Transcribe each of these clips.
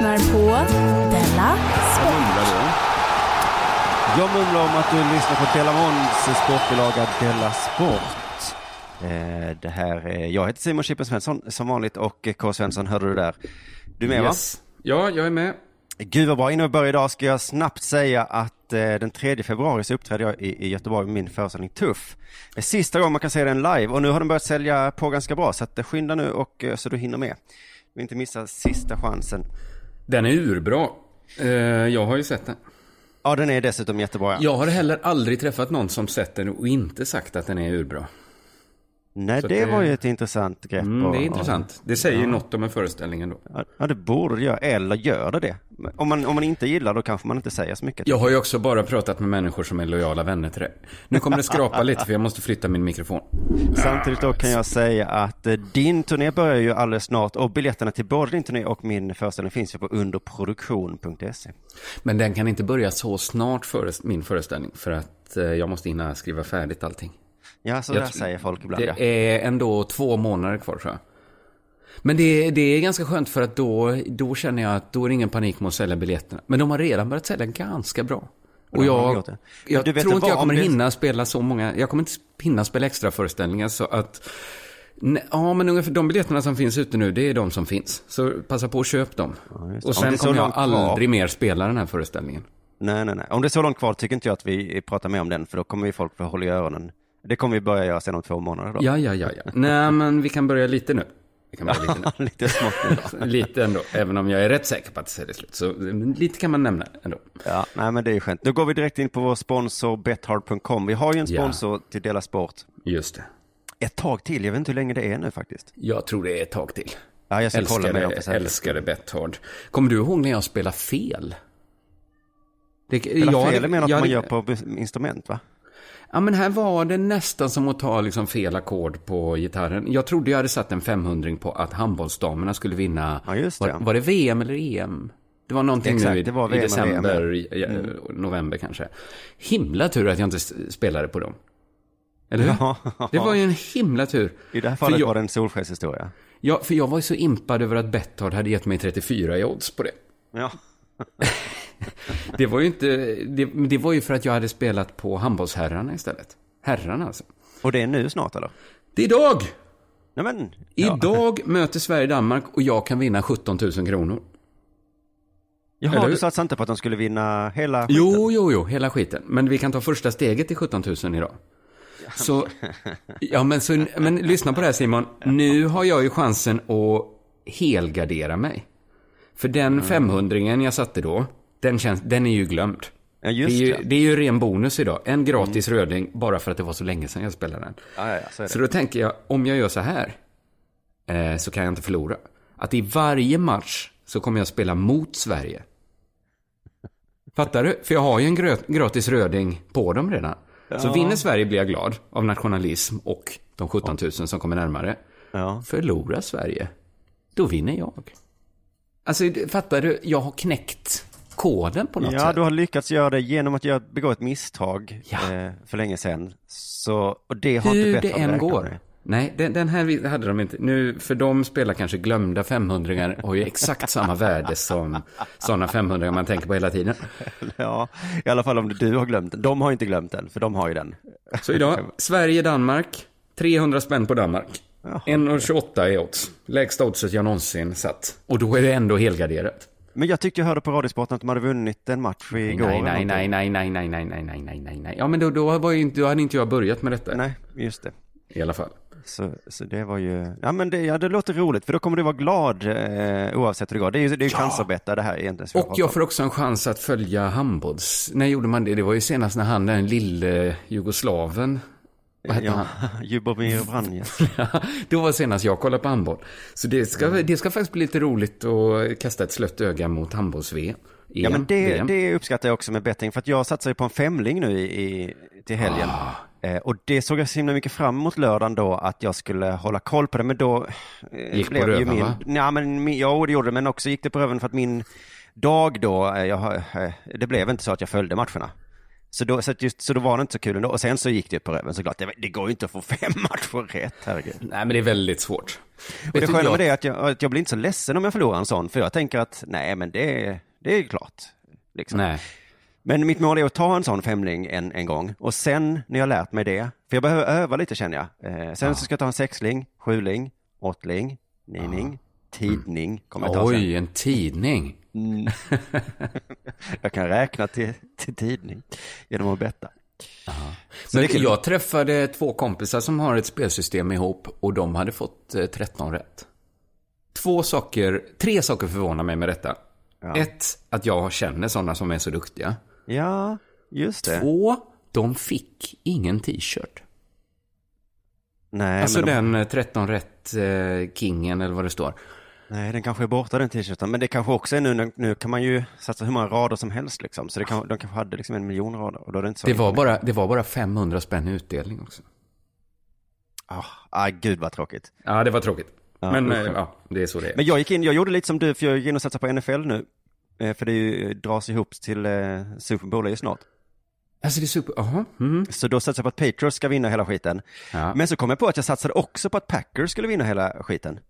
Lyssnar på Della Sport. Jag mumlar om att du lyssnar på Delamons sportbilaga Della Sport. Eh, Det här är, jag heter Simon Chippen Svensson som vanligt och K. Svensson hörde du där. Du är med Yes. Ja, jag är med. va? Gud vad bra, innan vi börjar idag ska jag snabbt säga att eh, den 3 februari så uppträdde jag i, Göteborg med min föreställning Tuff. Sista gången man kan se den live och nu har den börjat sälja på ganska bra så att eh, skynda nu och så du hinner med. Vill inte missa sista chansen. Den är urbra. Eh, jag har ju sett den. Ja, den är dessutom jättebra. Ja. Jag har heller aldrig träffat någon som sett den och inte sagt att den är urbra. Nej, det, det- var ju ett intressant grepp. Mm, det är intressant. Det säger något om en föreställning ändå. Ja, Ja, det borde det göra. Eller gör det det? Om man, om man inte gillar då kanske man inte säger så mycket. Jag har ju också bara pratat med människor som är lojala vänner till det. Nu kommer det skrapa lite för jag måste flytta min mikrofon. Samtidigt då kan jag säga att eh, din turné börjar ju alldeles snart och biljetterna till både din turné och min föreställning finns ju på underproduktion.se. Men den kan inte börja så snart före min föreställning för att eh, jag måste hinna skriva färdigt allting. Ja, så Jag där säger folk ibland. Ja. Det är ändå två månader kvar tror jag. Men det, det är ganska skönt för att då, då känner jag att då är det ingen panik med att sälja biljetterna. Men de har redan börjat sälja ganska bra. Och Ja, jag, jag tror inte jag om kommer hinna spela så många, jag kommer inte hinna spela extra föreställningar så att Nej, Ja, men ungefär de biljetterna som finns ute nu, det är de som finns. Så passa på att köp dem. det. och sen kommer jag långt kvar. aldrig mer spela den här föreställningen. Nej, nej, nej. Om det är så långt kvar tycker inte jag att vi pratar mer om den, för då kommer vi folk få hålla i öronen. Det kommer vi börja göra sen om två månader då. Ja, ja, ja, ja. Nej, men vi kan börja lite nu. Vi kan börja lite nu. Lite smått nu. Lite ändå, även om jag är rätt säker på att det säger slut. Så lite kan man nämna ändå. Ja, nej men det är ju skönt. Då går vi direkt in på vår sponsor Bethard.com. Vi har ju en Ja. sponsor till Dela Sport. Just det. Ett tag till, jag vet inte hur länge det är nu faktiskt. Jag tror det är ett tag till. Ja, jag ska kolla med dem för Älskade, älskade Betthard. Kommer du ihåg när jag spelade fel? Det, Spela jag fel är mer något jag man gör på instrument va? Ja, men här var det nästan som att ta liksom fel ackord på gitarren. Jag trodde jag hade satt en 500 på att handbollsdamerna skulle vinna. Ja, det. Var, var det VM eller EM? Det var någonting Exakt, nu i, i VM och december, i, i, november kanske. Himla tur att jag inte spelade på dem. Eller hur? Ja. Det var ju en himla tur. I det här fallet jag- var det en solskenshistoria. Ja, för jag var ju så impad över att Betthard hade gett mig 34 i odds på det. Ja. Det var ju inte, det, det var ju för att jag hade spelat på handbollsherrarna istället. Herrarna alltså. Och det är nu snart eller? Det är idag! Nej men. ja. Idag möter Sverige Danmark och jag kan vinna 17 000 kronor. Jaha, du satsade inte på att de skulle vinna hela skiten? Jo, jo, jo, hela skiten. Men vi kan ta första steget till 17 000 idag. Så, ja men, så, men lyssna på det här Simon. Nu har jag ju chansen att helgardera mig. För den 500 jag satte då, den, känns, den är ju glömd. Ja, det, är ju, det. det är ju ren bonus idag. En gratis röding, bara för att det var så länge sedan jag spelade den. Ja, ja, så. Så då tänker jag, om jag gör så här, eh, så kan jag inte förlora. Att i varje match så kommer jag spela mot Sverige. Fattar du? För jag har ju en grö- gratis röding på dem redan. Så vinner Sverige blir jag glad av nationalism och de 17 000 som kommer närmare. Ja. Förlorar Sverige, då vinner jag. Alltså, fattar du? Jag har knäckt koden på något Ja, sätt. du har lyckats göra det genom att göra, begå ett misstag Ja. eh, för länge sedan. Så, och det har Hur inte det Betthard än går. med. Nej, den, den här hade de inte. Nu, för de spelar kanske glömda 500 har ju exakt samma värde som sådana 500 man tänker på hela tiden. Ja, i alla fall om du har glömt den. De har inte glömt den, för de har ju den. Så idag, Sverige-Danmark, 300 spänn på Danmark. 1,28 är odds. Lägsta oddset jag någonsin satt. Och då är det ändå helgarderat. Men jag tyckte jag hörde på Radiosporten att de hade vunnit en match igår. Nej, nej, nej, någonting. nej, nej, nej, nej, nej, nej, nej, nej. Ja, men då, då, var ju inte, då hade inte jag börjat med detta. Nej, just det. I alla fall. Så, så det var ju, ja men det, ja, det låter roligt för då kommer du vara glad eh, oavsett hur det går. Det är ju, det är ju chansarbete det här egentligen. Och jag får också en chans att följa handbolls... När gjorde man det? Det var ju senast när han, den lille jugoslaven, vad hette han? Ja, Jubomir Vranjes. Då var senast jag kollade på handboll. Så det ska, det ska faktiskt bli lite roligt att kasta ett slött öga mot handbolls-VM. Ja men det, VM. det uppskattar jag också med betting för att jag satsar ju på en femling nu i, i, till helgen. Ah. Eh, och det såg jag så himla mycket fram emot lördagen då att jag skulle hålla koll på det men då eh, Gick på ju röven, min, va? ja, men min, ja det gjorde det men också gick det på röven för att min dag då, eh, jag, det blev inte så att jag följde matcherna. Så då, så, just, så då var det inte så kul ändå. Och sen så gick det på röven såklart. Det, det går ju inte att få fem matcher rätt, herregud. Nej, men det är väldigt svårt. Och det Vet du, sköna jag- med det är att jag, att jag blir inte så ledsen om jag förlorar en sån. För jag tänker att nej men det, det är klart. Liksom. Nej. Men mitt mål är att ta en sån femling en, en gång. Och sen när jag lärt mig det, för jag behöver öva lite känner jag. Eh, sen så ska jag ta en sexling, sjuling, åttling, nining, tidning. Kommer jag ta sen. Oj, en tidning. Jag kan räkna till, till tidning genom att betta. Men kul. jag träffade två kompisar som har ett spelsystem ihop och de hade fått eh, 13 rätt. Två saker, tre saker förvånar mig med detta. Ja. Ett, att jag känner sådana som är så duktiga. Ja, just det. Två, de fick ingen t-shirt. Nej, Alltså men de, den eh, 13 rätt eh, kingen eller vad det står. Nej, den kanske är borta den t-shirten. Men det kanske också är nu, nu kan man ju satsa hur många rader som helst liksom. Så det kan, de kanske hade liksom en miljon rader. Och då är det inte så Det var bara, det var bara 500 spänn i utdelning också. Ah, ah, gud vad tråkigt. Ja, det var tråkigt. Ja, Men usch. eh, ja, det är så det är. Men jag gick in, jag gjorde lite som du, för jag gick in och satsade på NFL nu. Eh, För det ju, dras ihop till eh, Super Bowl är ju snart. Alltså det är super, jaha. Mm. Så då satsade jag på att Patriots ska vinna hela skiten. Ja. Men så kom jag på att jag satsade också på att Packers skulle vinna hela skiten.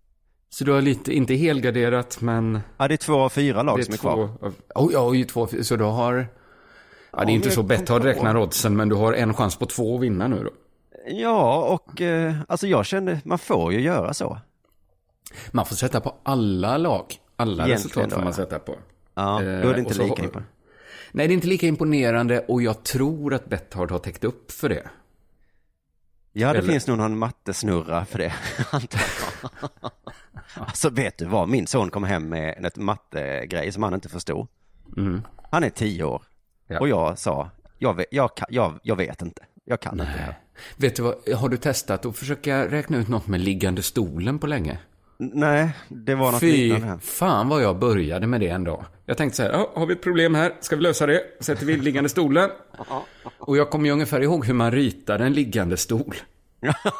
Så du har lite, inte helgarderat, men Ja, det är två av fyra lag som är kvar. av- Oj, oj, två, så du har... Ja, det är men inte så Betthard räknar oddsen, men du har en chans på två att vinna nu då. Ja, och eh, alltså jag kände, man får ju göra så. Man får sätta på alla lag. Alla Egentligen resultat får då, man ja. sätta på. Ja, då Eh, är det och inte så lika imponerande. Nej, det är inte lika imponerande och jag tror att Betthard har täckt upp för det. Ja, det Eller- finns nog någon mattesnurra för det, antar jag. Alltså vet du vad, min son kom hem med ett mattegrej som han inte förstod. Han är tio år. Ja. Och jag sa, jag vet, jag, jag, jag vet inte, jag kan inte det här. Vet du vad, har du testat att försöka räkna ut något med liggande stolen på länge? Nej, det var något Fy liknande här. fan vad jag började med det en dag. Jag tänkte så här, ja, har vi ett problem här? Ska vi lösa det? Sätter vi liggande stolen? Och jag kommer ju ungefär ihåg hur man ritade en liggande stol.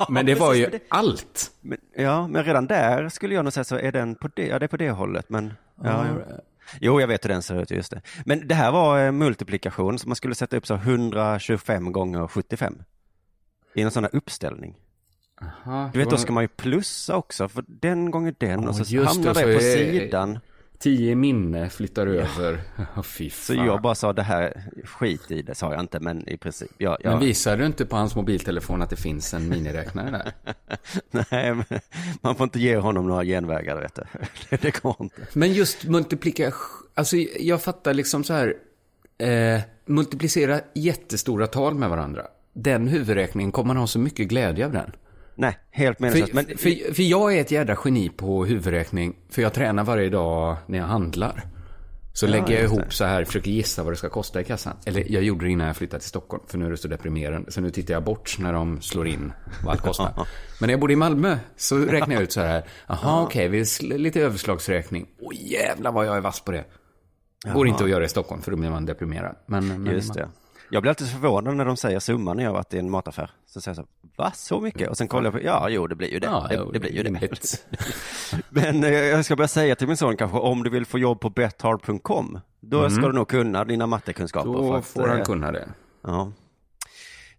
Men det var ju Precis, allt. men, ja, men redan där skulle jag nog säga så är den på det, ja det är på det hållet, men ja, ja. Jo, jag vet hur den ser ut, just det. Men det här var eh, multiplikation, så man skulle sätta upp så 125 gånger 75. I en sån här uppställning. Aha, Du vet, det då ska man ju plussa också, för den gånger den, och så hamnar det, det på är- sidan. Tio minne flyttar över. Fy Så fan. jag bara sa det här, skit i det, sa jag inte, men i princip, ja, ja. Men visar du inte på hans mobiltelefon att det finns en miniräknare där? Nej, men man får inte ge honom några genvägar, vet du. Det går inte. Men just multiplikation, alltså jag fattar liksom så här, eh, multiplicera jättestora tal med varandra. Den huvudräkningen, kommer man ha så mycket glädje av den? Nej, helt meningslöst. För, Men, för, för jag är ett jädra geni på huvudräkning, för jag tränar varje dag när jag handlar. Så lägger jag ihop så här, försöker gissa vad det ska kosta i kassan. Eller jag gjorde det innan jag flyttade till Stockholm, för nu är det så deprimerande. Så nu tittar jag bort när de slår in vad allt kostar. Men när jag bodde i Malmö så räknade jag ut så här, jaha okej, vi sl- lite överslagsräkning. Åh jävlar vad jag är vass på det. Går inte att göra i Stockholm, för då blir man deprimerad. Men, men just det. Jag blir alltid förvånad när de säger summan när jag har varit i en mataffär. Så säger jag så, va, så mycket? Och sen kollar jag på, ja, jo, det blir ju det. Ja, det, jo, det blir ju det. Men eh, jag ska börja säga till min son kanske, om du vill få jobb på bethard.com, då ska du nog kunna dina mattekunskaper. Mm. Då att, får han eh, kunna det. Ja.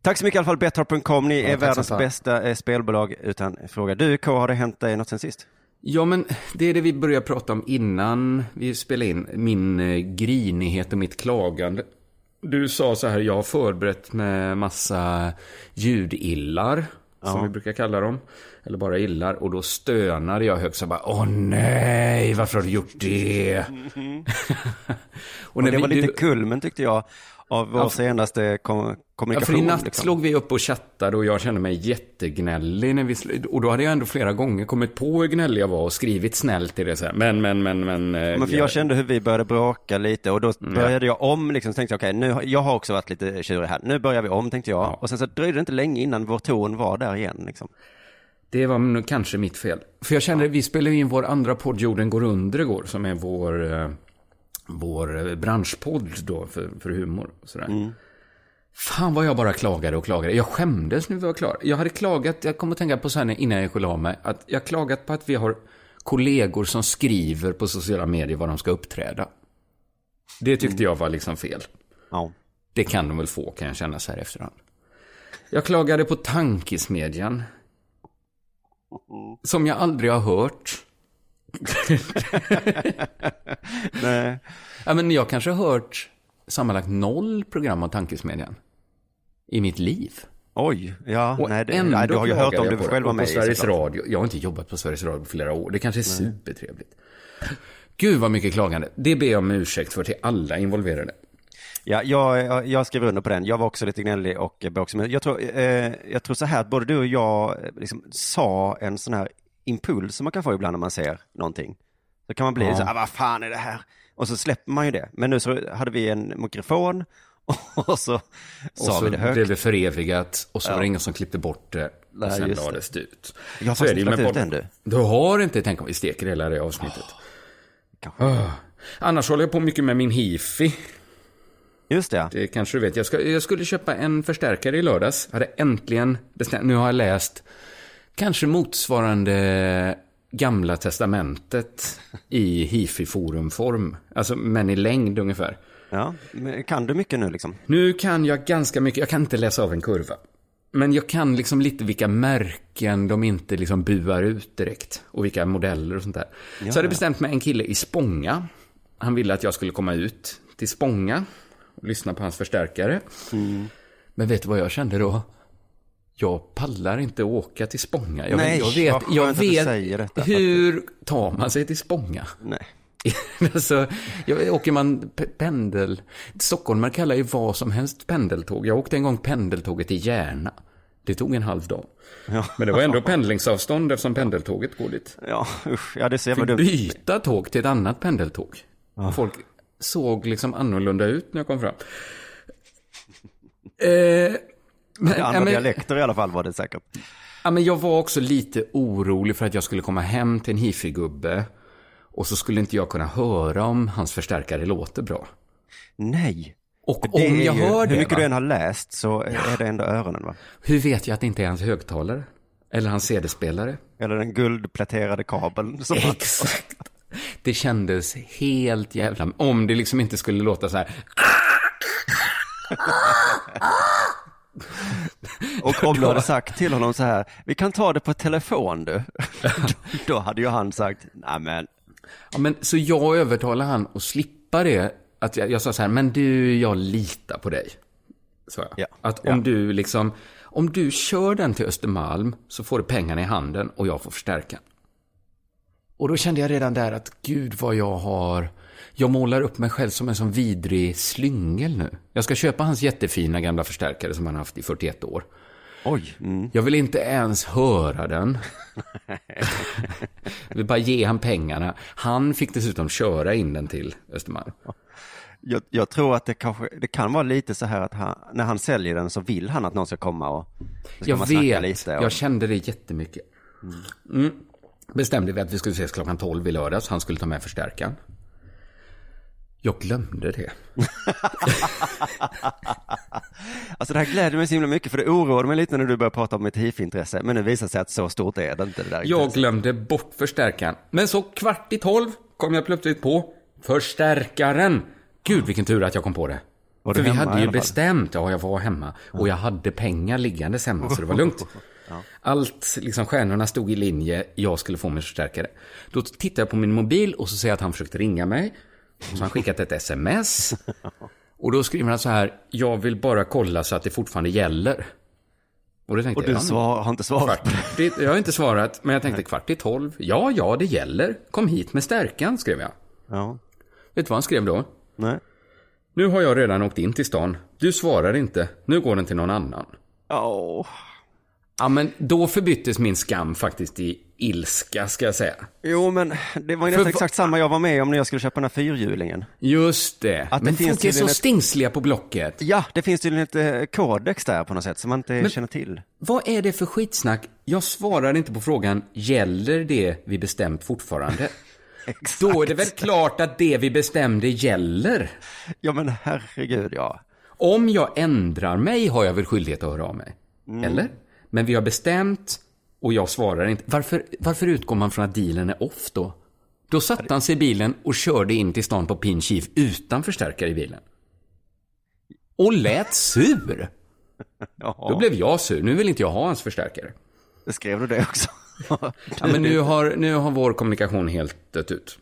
Tack så mycket i alla fall, bethard.com. Ni är tack världens bästa eh, spelbolag utan fråga. Du K, har det hänt dig något sen sist? Ja, men det är det vi började prata om innan vi spelade in. Min eh, grinighet och mitt klagande. Du sa så här, jag har förberett med massa ljudillar, som vi brukar kalla dem. Eller bara illar. Och då stönade jag högt så bara, åh nej, varför har du gjort det? Och när det vi- var lite du- kulmen tyckte jag, av vår Ja, senaste kom- Ja, kommunikation. för i natt liksom. slog vi upp och chattade och jag kände mig jättegnällig. När vi och då hade jag ändå flera gånger kommit på hur gnällig jag var och skrivit snällt i det så här. Men, men, men, men. eh, Men för jag kände hur vi började bråka lite och då började jag om liksom, så tänkte jag okej, nu, har- jag har också varit lite tjurig här, nu börjar vi om tänkte jag. Ja. Och sen så dröjde det inte länge innan vår ton var där igen liksom. Det var nog kanske mitt fel. För jag kände, vi spelade in vår andra podd Jorden går under igår, som är vår, eh, vår eh, branschpodd då för, för humor. Och sådär. Fan vad jag bara klagade och klagade. Jag skämdes nu var jag klar. Jag hade klagat, jag kom att tänka på så här innan jag och la mig, att jag klagat på att vi har kollegor som skriver på sociala medier vad de ska uppträda. Det tyckte jag var liksom fel. Ja. Det kan de väl få, kan jag känna så här efterhand. Jag klagade på tankesmedjan. Som jag aldrig har hört. Nej. Ja, men jag kanske har hört sammanlagt noll program av tankesmedjan. I mitt liv. Oj, ja, Och nej, det, ändå nej, du har ju hört om du det. själv var med på Sveriges. Radio. Jag har inte jobbat på Sveriges Radio på flera år. Det kanske är supertrevligt. Gud vad mycket klagande. Det ber jag om ursäkt för till alla involverade. Ja, jag, jag, jag under på den. Jag var också lite gnällig och. Men jag tror, eh, jag tror så här att både du och jag eh, liksom sa en sån här impuls som man kan få ibland när man ser någonting. Så kan man bli Ja. så ah, vad fan är det här? Och så släpper man ju det. Men nu så hade vi en mikrofon och så Och sa så vi det högt. blev det förevigat och så Ja. var det ingen som klippte bort det. Nej, och sen just det. lades det ut. Jag har Så faktiskt det ju lagt ut podd. den du. Du har inte, tänk om vi steker hela det avsnittet. Kanske. Ah. Annars håller jag på mycket med min hifi. Just det. Det kanske du vet. Jag, ska, jag skulle köpa en förstärkare i lördags. Hade äntligen bestämt. Nu har jag läst kanske motsvarande Gamla Testamentet i hifi-forumform. Alltså, men i längd ungefär. ja. Kan du mycket nu liksom? Nu kan jag ganska mycket. Jag kan inte läsa av en kurva. Men jag kan liksom lite vilka märken de inte liksom buar ut direkt. Och vilka modeller och sånt där. så jag hade bestämt mig en kille i Spånga. Han ville att jag skulle komma ut till Spånga och lyssna på hans förstärkare. Men vet du vad jag kände då? Jag pallar inte åka till Spånga. Jag, Nej, jag vet, jag att du vet säger detta. hur tar man sig till Spånga? Nej. alltså, jag, åker man pendel... Stockholmare kallar ju vad som helst pendeltåg. Jag åkte en gång pendeltåget till Järna. Det tog en halv dag. Ja. Men det var ändå pendlingsavstånd eftersom pendeltåget går dit. Ja, usch. Ja, det så jävla Fick dumt. byta tåg till ett annat pendeltåg. Och Folk såg liksom annorlunda ut när jag kom fram. Eh, men, Andra ja, men, dialekter i alla fall var det säkert. ja, men jag var också lite orolig för att jag skulle komma hem till en hifi-gubbe. Och så skulle inte jag kunna höra om hans förstärkare låter bra. Nej. Och Det om jag ju, hör det, Hur mycket va? du än har läst så är det ändå öronen va? hur vet jag att det inte är hans högtalare? Eller hans CD-spelare? Eller den guldpläterade kabeln. Som Exakt. Det kändes helt jävla... Om det liksom inte skulle låta så här... Och om du hade sagt till honom så här, vi kan ta det på telefon du. Då hade ju han sagt, nej men, Ja, men, så jag övertalade han att slippa det. Att jag, jag sa så här, men du, jag litar på dig. Jag. Ja. Att om Ja. du liksom... Om du kör den till Östermalm så får du pengarna i handen och jag får förstärka. Och då kände jag redan där att gud vad jag har... Jag målar upp mig själv som en sån vidrig slyngel nu. Jag ska köpa hans jättefina gamla förstärkare som han haft i 41 år. oj. Mm. Jag vill inte ens höra den. jag vill bara ge han pengarna. Han fick dessutom köra in den till Östermalm. Jag, jag tror att det kanske, det kan vara lite så här att han, när han säljer den så vill han att någon ska komma och ska Jag vet, lite. Och, jag kände det jättemycket. Mm. Bestämde vi att vi skulle ses klockan 12 i lördags. Han skulle ta med förstärkaren. Jag glömde det. Alltså det här gläder mig så himla mycket för det oroade mig lite när du började prata om ett hiv-intresse. Men nu visar det sig att så stort är det inte det där Jag intresset. glömde bort förstärkaren. Men så kvart i tolv kom jag plötsligt på förstärkaren. Gud vilken tur att jag kom på det. Var För vi hade ju bestämt, ja jag var hemma. Och jag hade pengar liggandes hemma så det var lugnt. Allt, liksom stjärnorna stod i linje, jag skulle få min förstärkare. Då tittade jag på min mobil och så ser jag att han försökte ringa mig. Så han skickat ett sms. Och då skriver han så här, jag vill bara kolla så att det fortfarande gäller. Och, då tänkte Och du jag, svar, har inte svarat. Kvart jag har inte svarat, men jag tänkte kvart i tolv. Ja, ja, det gäller. Kom hit med stärkan, skrev jag. Ja. Vet du vad han skrev då? Nej. Nu har jag redan åkt in till stan. Du svarar inte. Nu går den till någon annan. Åh. Ja, men då förbyttes min skam faktiskt i ilska, ska jag säga. Jo, men det var ju nästan exakt samma jag var med om när jag skulle köpa den här fyrhjulingen. Just det. Att det men finns folk är så ett- stingsliga på Blocket. Ja, det finns tydligen ett eh, kodex där på något sätt som man inte känner till. Vad är det för skitsnack? Jag svarar inte på frågan, gäller det vi bestämt fortfarande? Då är det väl klart att det vi bestämde gäller? Ja, men herregud, ja. Om jag ändrar mig har jag väl skyldighet att höra av mig? Mm. Eller? Men vi har bestämt och jag svarar inte. Varför, varför utgår man från att dealen är off då? Då satte han sig i bilen och körde in till stan på Pin Chief utan förstärkare i bilen. Och lät sur. ja. Då blev jag sur. Nu vill inte jag ha hans förstärkare. Skrev du det också? Ja, men nu har, nu har vår kommunikation helt dött ut.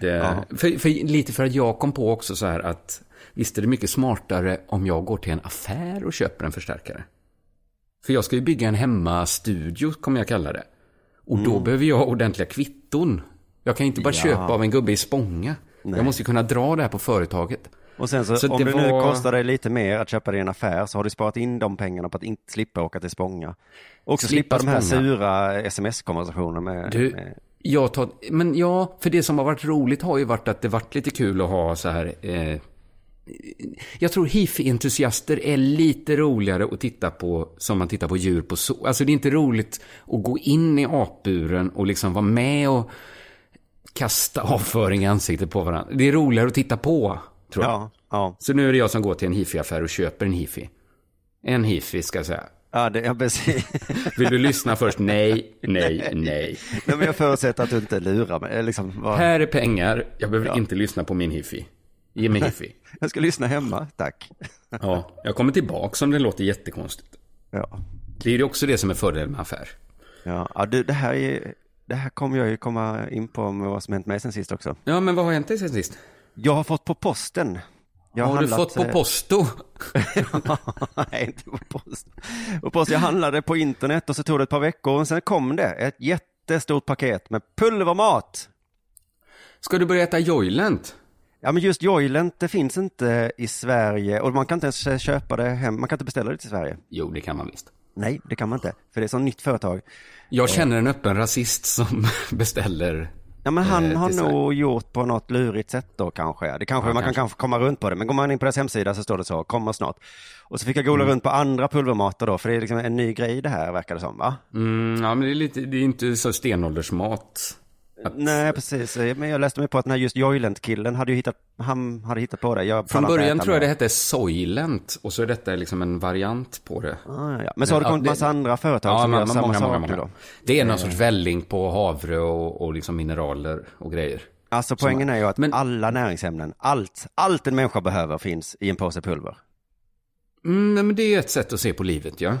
Det, för, för, lite för att jag kom på också så här att visst är det mycket smartare om jag går till en affär och köper en förstärkare. För jag ska ju bygga en hemmastudio, kommer jag kalla det. Och då behöver jag ordentliga kvitton. Jag kan inte bara Ja. köpa av en gubbe i Spånga. Jag måste ju kunna dra det här på företaget. Och sen så, Så om det det nu var- kostar dig lite mer att köpa det i en affär så har du sparat in de pengarna på att inte slippa åka till Spånga. Och slippa, Slippa de här sura sms-konversationerna med, Du, med... jag tar, men ja, för det som har varit roligt har ju varit att det varit lite kul att ha så här. Eh, jag tror hifi-entusiaster är lite roligare att titta på som man tittar på djur på zoo. Alltså det är inte roligt att gå in i apburen och liksom vara med och kasta avföring i ansiktet på varandra. Det är roligare att titta på, tror jag. Ja, ja. Så nu är det jag som går till en hifi-affär och köper en hifi. En hifi, ska jag säga. Ja, det, ja, precis. Vill du lyssna först? Nej, nej, nej. Nej, men jag förutsätter att du inte lurar mig. Liksom, vad... Här är pengar, jag behöver inte lyssna på min hifi. Mig hifi. Jag ska lyssna hemma, tack. Ja, jag kommer tillbaka om det låter jättekonstigt. Ja, Det är ju också det som är fördelen med affär. ja. ja du, det här är... Det här kommer jag ju komma in på med vad som hänt mig sen sist också. Ja, men vad har hänt dig sen sist? Jag har fått på posten. Jag har du handlat, fått på eh, posto? Nej, inte på post. På post. Jag handlade på internet och så tog det ett par veckor och sen kom det ett jättestort paket med pulvermat. Ska du börja äta Joylent? Ja, men just Joylent, det finns inte i Sverige och man kan inte ens köpa det hem. Man kan inte beställa det till Sverige. Jo, det kan man visst. Nej, det kan man inte, för det är sånt nytt företag. Jag känner en öppen rasist som beställer. Ja, men han Eh, har nog gjort på något lurigt sätt då kanske. Det kanske Ja, man kan kanske. kanske komma runt på det. Men går man in på deras hemsida så står det så, kommer snart. Och så fick jag googla Mm. runt på andra pulvermatar då, för det är liksom en ny grej det här verkar det som, va? Mm, ja, men det är, lite, det är inte så stenåldersmat. Nej, precis. Men jag läste mig på att den här just Joylent-killen hade ju hittat, han hade hittat på det. Jag Från början tror jag det hette Soylent och så är detta liksom en variant på det. Ah, ja. Men så har det Ja, kommit det- massa andra företag Ja, som men, gör samma många, många, många. då. Det är någon sorts välling på havre och, och liksom mineraler och grejer. Alltså poängen är ju att Men- alla näringsämnen, allt, allt en människa behöver finns i en påse pulver. Mm, men det är ett sätt att se på livet, ja.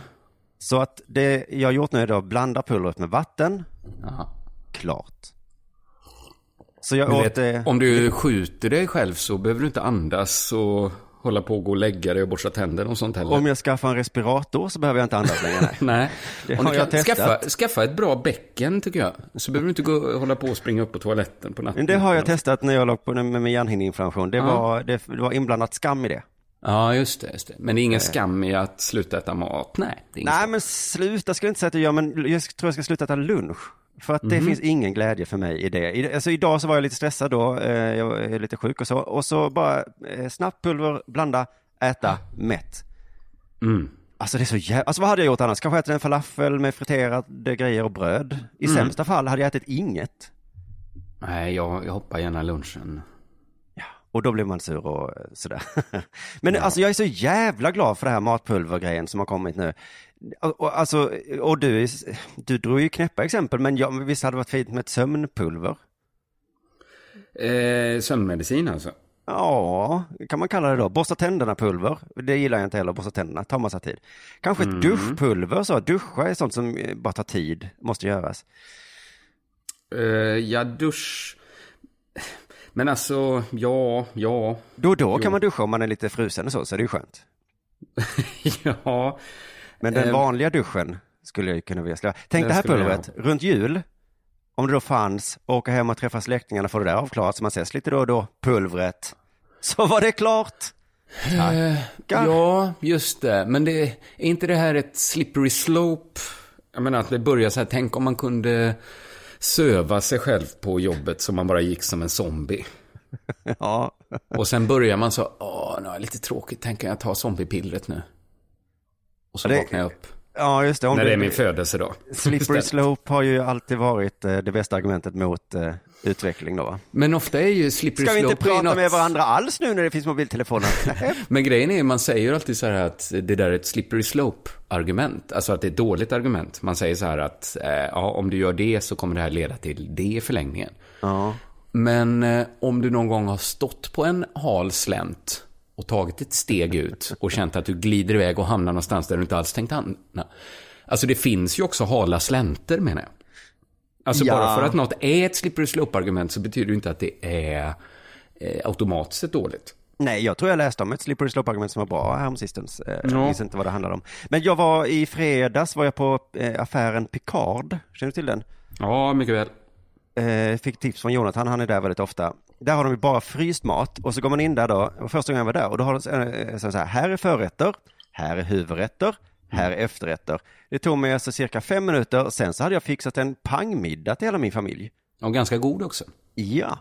Så att det jag har gjort nu är då att blanda pulvret med vatten, Jaha. klart. Så jag åt vet, det, om du skjuter dig själv så behöver du inte andas och hålla på och gå och lägga dig och borsta tänderna och sånt heller. om jag skaffar en respirator så behöver jag inte andas längre. Nej. Nej, Det om har du jag testat. skaffa, skaffa ett bra bäcken tycker jag. Så behöver du inte gå, hålla på och springa upp på toaletten på natten. Men det har jag testat när jag låg på med min hjärnhinneinflammation. Det, Ja. var, det, det var inblandat skam i det. Ja, just det, just det. Men det är ingen skam i att sluta äta mat. Nej, det är Nej skam. men sluta ska jag inte säga att jag gör, men jag tror jag ska sluta äta lunch. För att det finns ingen glädje för mig i det. Alltså idag så var jag lite stressad då, eh, jag är lite sjuk och så. Och så bara eh, snabbt pulver, blanda, äta, mätt. Mm. Alltså det är så jävla, alltså vad hade jag gjort annars? Kanske ätit en falafel med friterade grejer och bröd. I Mm. sämsta fall hade jag ätit inget. Nej, jag, jag hoppar gärna lunchen. Och då blir man sur och eh, sådär. Men alltså jag är så jävla glad för det här matpulvergrejen som har kommit nu. Och, alltså, och du, du drog ju knäppa exempel, men jag, visst hade det varit fint med ett sömnpulver? Eh, sömnmedicin alltså. Ja, kan man kalla det då. Borsta tänderna-pulver. Det gillar jag inte heller, borsta tänderna. tar massa tid. Kanske ett duschpulver så. Duscha är sånt som eh, bara tar tid, måste göras. Eh, ja, dusch. Men alltså, ja, ja, Då och då Jo. kan man duscha om man är lite frusen och så, så det är ju skönt. ja. Men den Eh, vanliga duschen skulle jag ju kunna vilja släppa. Tänk det här pulvret, runt jul, om det då fanns, åka hem och träffa släktingarna, få det där avklarat, så man ses lite då och då, pulvret. Så var det klart! Tackar. Ja, just det. Men det, är inte det här ett slippery slope? Jag menar att det börjar så här, tänk om man kunde söva sig själv på jobbet så man bara gick som en zombie. Ja, Och sen börjar man så, åh, nu är lite tråkigt, tänker jag ta zombiepillret nu. Och så det- vaknar jag upp. ja just det. Om När du, det är min födelsedag. Slippery slope har ju alltid varit eh, det bästa argumentet mot eh, utveckling då va? Men ofta är ju slippery Ska vi slope... inte prata något... med varandra alls nu när det finns mobiltelefoner? Men grejen är, man säger ju alltid så här att det där är ett slippery slope-argument. Alltså att det är ett dåligt argument. Man säger så här att eh, ja, om du gör det så kommer det här leda till det i förlängningen. ja. Men eh, om du någon gång har stått på en hal slänt och tagit ett steg ut och känt att du glider iväg och hamnar någonstans där du inte alls tänkt hamna. Alltså det finns ju också hala slänter menar jag. Alltså Ja. bara för att något är ett slippery slope-argument så betyder det inte att det är eh, automatiskt sett dåligt. Nej, jag tror jag läste om ett slippery slope-argument som var bra häromsistens. Eh, Jag Ja. minns inte vad det handlade om. Men jag var i fredags var jag på eh, affären Picard. Känner du till den? Ja, mycket väl. Eh, fick tips från Jonathan, han är där väldigt ofta. Där har de ju bara fryst mat och så går man in där då, och första gången jag var där och då har de eh, så så här, här är förrätter, här är huvudrätter, här är efterrätter. Det tog mig alltså cirka fem minuter, sen så hade jag fixat en pangmiddag till hela min familj. Och ganska god också. Ja.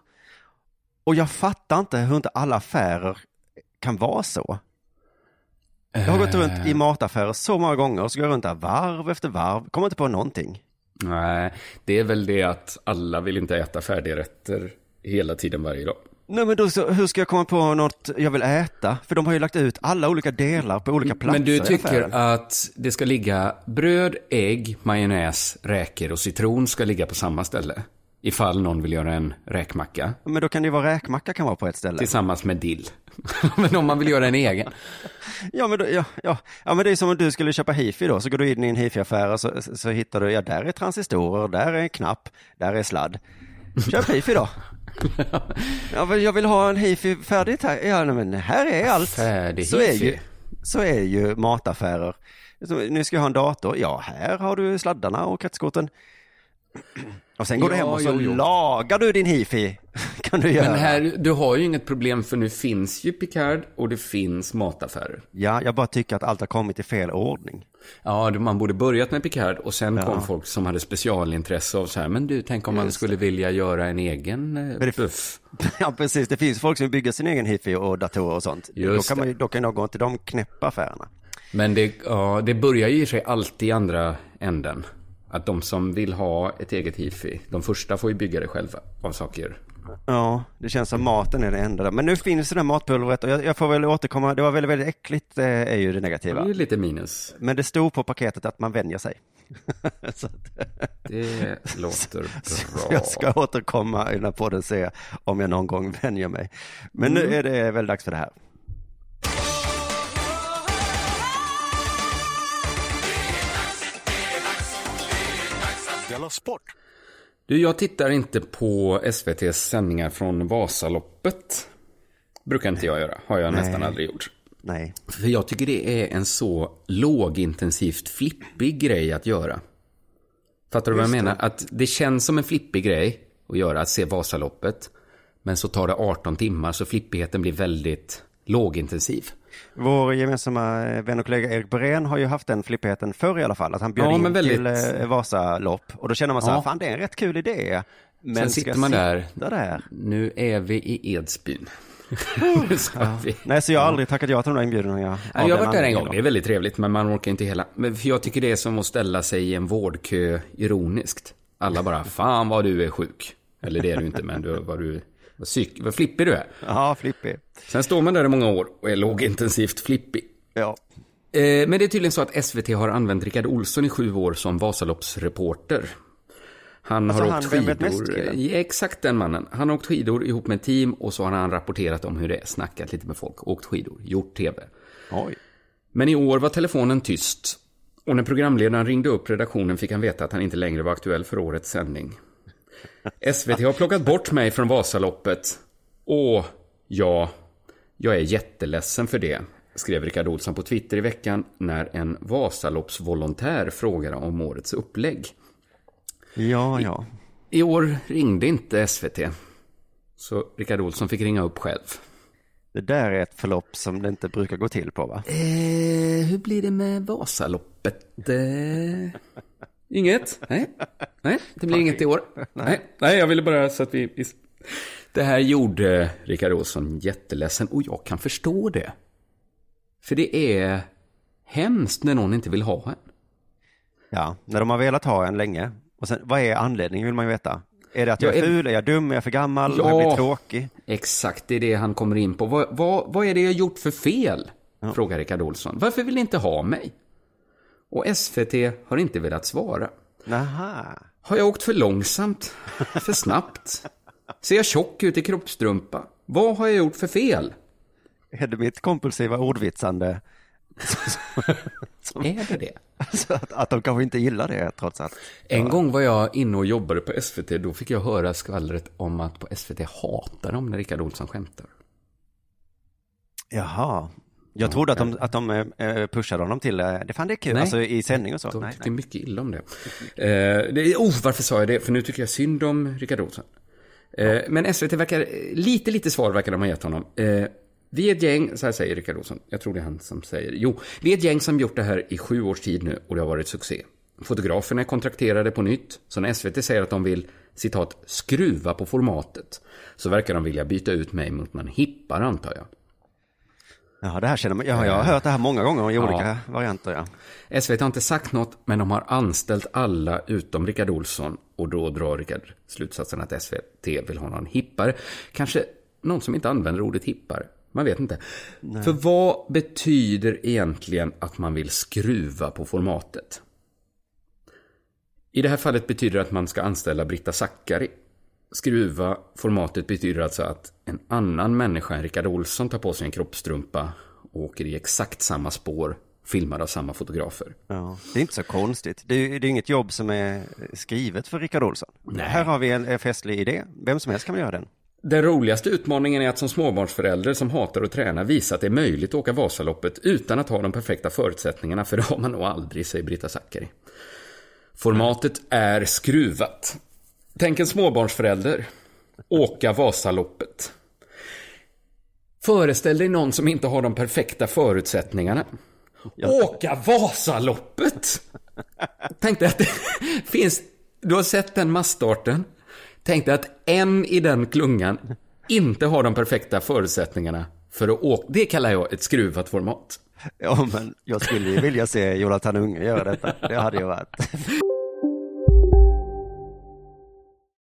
Och jag fattar inte hur inte alla affärer kan vara så. Jag har gått runt i mataffärer så många gånger och så går jag runt där varv efter varv, kommer inte på någonting. Nej, det är väl det att alla vill inte äta färdigrätter hela tiden varje dag. Nej men då så, hur ska jag komma på något jag vill äta? För de har ju lagt ut alla olika delar på olika platser Men du tycker att det ska ligga bröd, ägg, majonnäs, räkor och citron ska ligga på samma ställe? Ifall någon vill göra en räkmacka Men då kan det ju vara räkmacka kan vara på ett ställe. tillsammans med dill. Men om man vill göra en egen. Ja men, då, ja, ja, ja men det är som om du skulle köpa hifi då, så går du in i en hifi-affär och så, så hittar du, ja där är transistorer, där är en knapp, där är sladd. Köp hifi då. Ja, men jag vill ha en hifi färdigt här. Ja men här är allt. Färdig så är ju, så är ju mataffärer. Nu ska jag ha en dator. Ja, här har du sladdarna och kretskorten. Och sen går du Ja, hem och så jo, jo. lagar du din hifi. Kan du göra. Men här, du har ju inget problem för nu finns ju Picard och det finns mataffärer. Ja, jag bara tycker att allt har kommit i fel ordning. Ja, det- man borde börjat med Picard och sen Ja. kom folk som hade specialintresse av så här, men du, tänk om man skulle vilja göra en egen eh, det- buff. Ja, precis. Det finns folk som bygger sin egen hifi och datorer och sånt. Just då kan man det. ju, då kan jag gå till de knäppa affärerna. Men det, ja, det börjar ju i sig alltid i andra änden. Att de som vill ha ett eget hifi, de första får ju bygga det själva av saker. Ja, det känns som maten är det enda där. Men nu finns det där matpulvret och jag, jag får väl återkomma. Det var väldigt, väldigt äckligt eh, är ju det Det negativa. är ju lite minus. Men det stod på paketet att man vänjer sig. Det låter bra. jag ska återkomma i den här podden och se om jag någon gång vänjer mig. Men Mm. nu är det väl dags för det här. Della Sport! Du, jag tittar inte på SVTs sändningar från Vasaloppet. Brukar inte jag göra, har jag nästan aldrig gjort. Nej. För jag tycker det är en så lågintensivt flippig grej att göra. Fattar du vad jag Just det. menar? Att det känns som en flippig grej att göra, att se Vasaloppet. Men så tar det 18 timmar, så flippigheten blir väldigt lågintensiv. Vår gemensamma eh, vän och kollega Erik Borén har ju haft den flippigheten förr i alla fall. Att han bjöd Ja, in väldigt- till eh, Vasalopp. Och då känner man så här, Ja. fan det är en rätt kul idé. Men Sen sitter jag man där. där. Nu är vi i Edsbyn. vi. Nej, så jag har aldrig tackat ja till de där inbjudningarna. Ja, av jag har varit där en gång, det är väldigt trevligt, men man orkar inte hela. Men för jag tycker det är som att ställa sig i en vårdkö ironiskt. Alla bara, fan vad du är sjuk. Eller det är du inte, men du, vad du Vad, psyk, vad flippig du är. Ja, flippig. Sen står man där i många år och är lågintensivt flippig. Ja. Eh, men det är tydligen så att SVT har använt Rickard Olsson i sju år som Vasaloppsreporter. Han Alltså har han åkt skidor. mest-killen? Ja, exakt den mannen. Han har åkt skidor ihop med ett team och så har han rapporterat om hur det är, snackat lite med folk, åkt skidor, gjort tv. Oj. Men i år var telefonen tyst. Och när programledaren ringde upp redaktionen fick han veta att han inte längre var aktuell för årets sändning. SVT har plockat bort mig från Vasaloppet. Åh, ja, jag är jätteledsen för det, skrev Rickard Olsson på Twitter i veckan när en Vasaloppsvolontär frågade om årets upplägg. Ja, ja. I år ringde inte SVT. Så Rickard Olsson fick ringa upp själv. Det där är ett förlopp som det inte brukar gå till på va? Eh, hur blir det med Vasaloppet? Eh, inget? Nej. Nej, det blir inget i år. Nej. Nej, jag ville bara så att vi... Det här gjorde Rickard Olsson jätteledsen och jag kan förstå det. För det är hemskt när någon inte vill ha en. Ja, när de har velat ha en länge. Och sen, vad är anledningen vill man ju veta. Är det att jag Ja, är är- ful, är jag dum, är jag för gammal, Ja. jag blivit tråkig? Exakt, det är det han kommer in på. Vad, vad, vad är det jag gjort för fel? Frågar Rickard Olsson. Varför vill ni inte ha mig? Och SVT har inte velat svara. Naha. Har jag åkt för långsamt? För snabbt? Ser jag tjock ut i kroppstrumpa? Vad har jag gjort för fel? Är det mitt kompulsiva ordvitsande? Är det det? Alltså att, att de kanske inte gillar det trots allt. En gång var jag inne och jobbade på SVT. Då fick jag höra skvallret om att på SVT hatar de när Rickard Olsson skämtar. Jaha. Jag trodde att de, att de eh, pushade honom till, eh, det fan det är kul, Nej. alltså i sändning och så. De Nej, tyckte mycket illa om det. Eh, det oh, varför sa jag det? För nu tycker jag synd om Rickard Olsson. Eh, Men SVT verkar, lite, lite svar verkar de ha gett honom. Eh, vi är ett gäng, så här säger Rickard Olsson, jag tror det är han som säger, jo, vi är ett gäng som gjort det här i sju års tid nu och det har varit succé. Fotograferna är kontrakterade på nytt, så när SVT säger att de vill, citat, skruva på formatet, så verkar de vilja byta ut mig mot någon hippare antar jag. Ja, det här känner man, ja, jag har hört det här många gånger i olika varianter, ja. SVT har inte sagt något, men de har anställt alla utom Rickard Olsson. Och då drar Rickard slutsatsen att SVT vill ha någon hippare. Kanske någon som inte använder ordet hippare. Man vet inte. För vad betyder egentligen att man vill skruva på formatet? I det här fallet betyder det att man ska anställa Britta Zackari. Skruva formatet betyder alltså att en annan människa än Rickard Olsson tar på sig en kroppstrumpa och åker i exakt samma spår, filmad av samma fotografer. ja. Det är inte så konstigt. Det är, det är inget jobb som är skrivet för Rickard Olsson. Här har vi en, festlig idé. Vem som helst kan göra den. Den roligaste utmaningen är att som småbarnsförälder som hatar att träna visa att det är möjligt att åka Vasaloppet utan att ha de perfekta förutsättningarna, för det har man nog aldrig, säger Britta Zackari. Formatet är skruvat. Tänk en småbarnsförälder. Åka Vasaloppet. Föreställ dig någon som inte har de perfekta förutsättningarna. Åka Vasaloppet! Tänk dig att det finns... Du har sett den massstarten. Tänk dig att en i den klungan inte har de perfekta förutsättningarna för att åka. Det kallar jag ett skruvat format. Ja, men jag skulle ju vilja se Jonathan Unge göra detta. Det hade ju varit.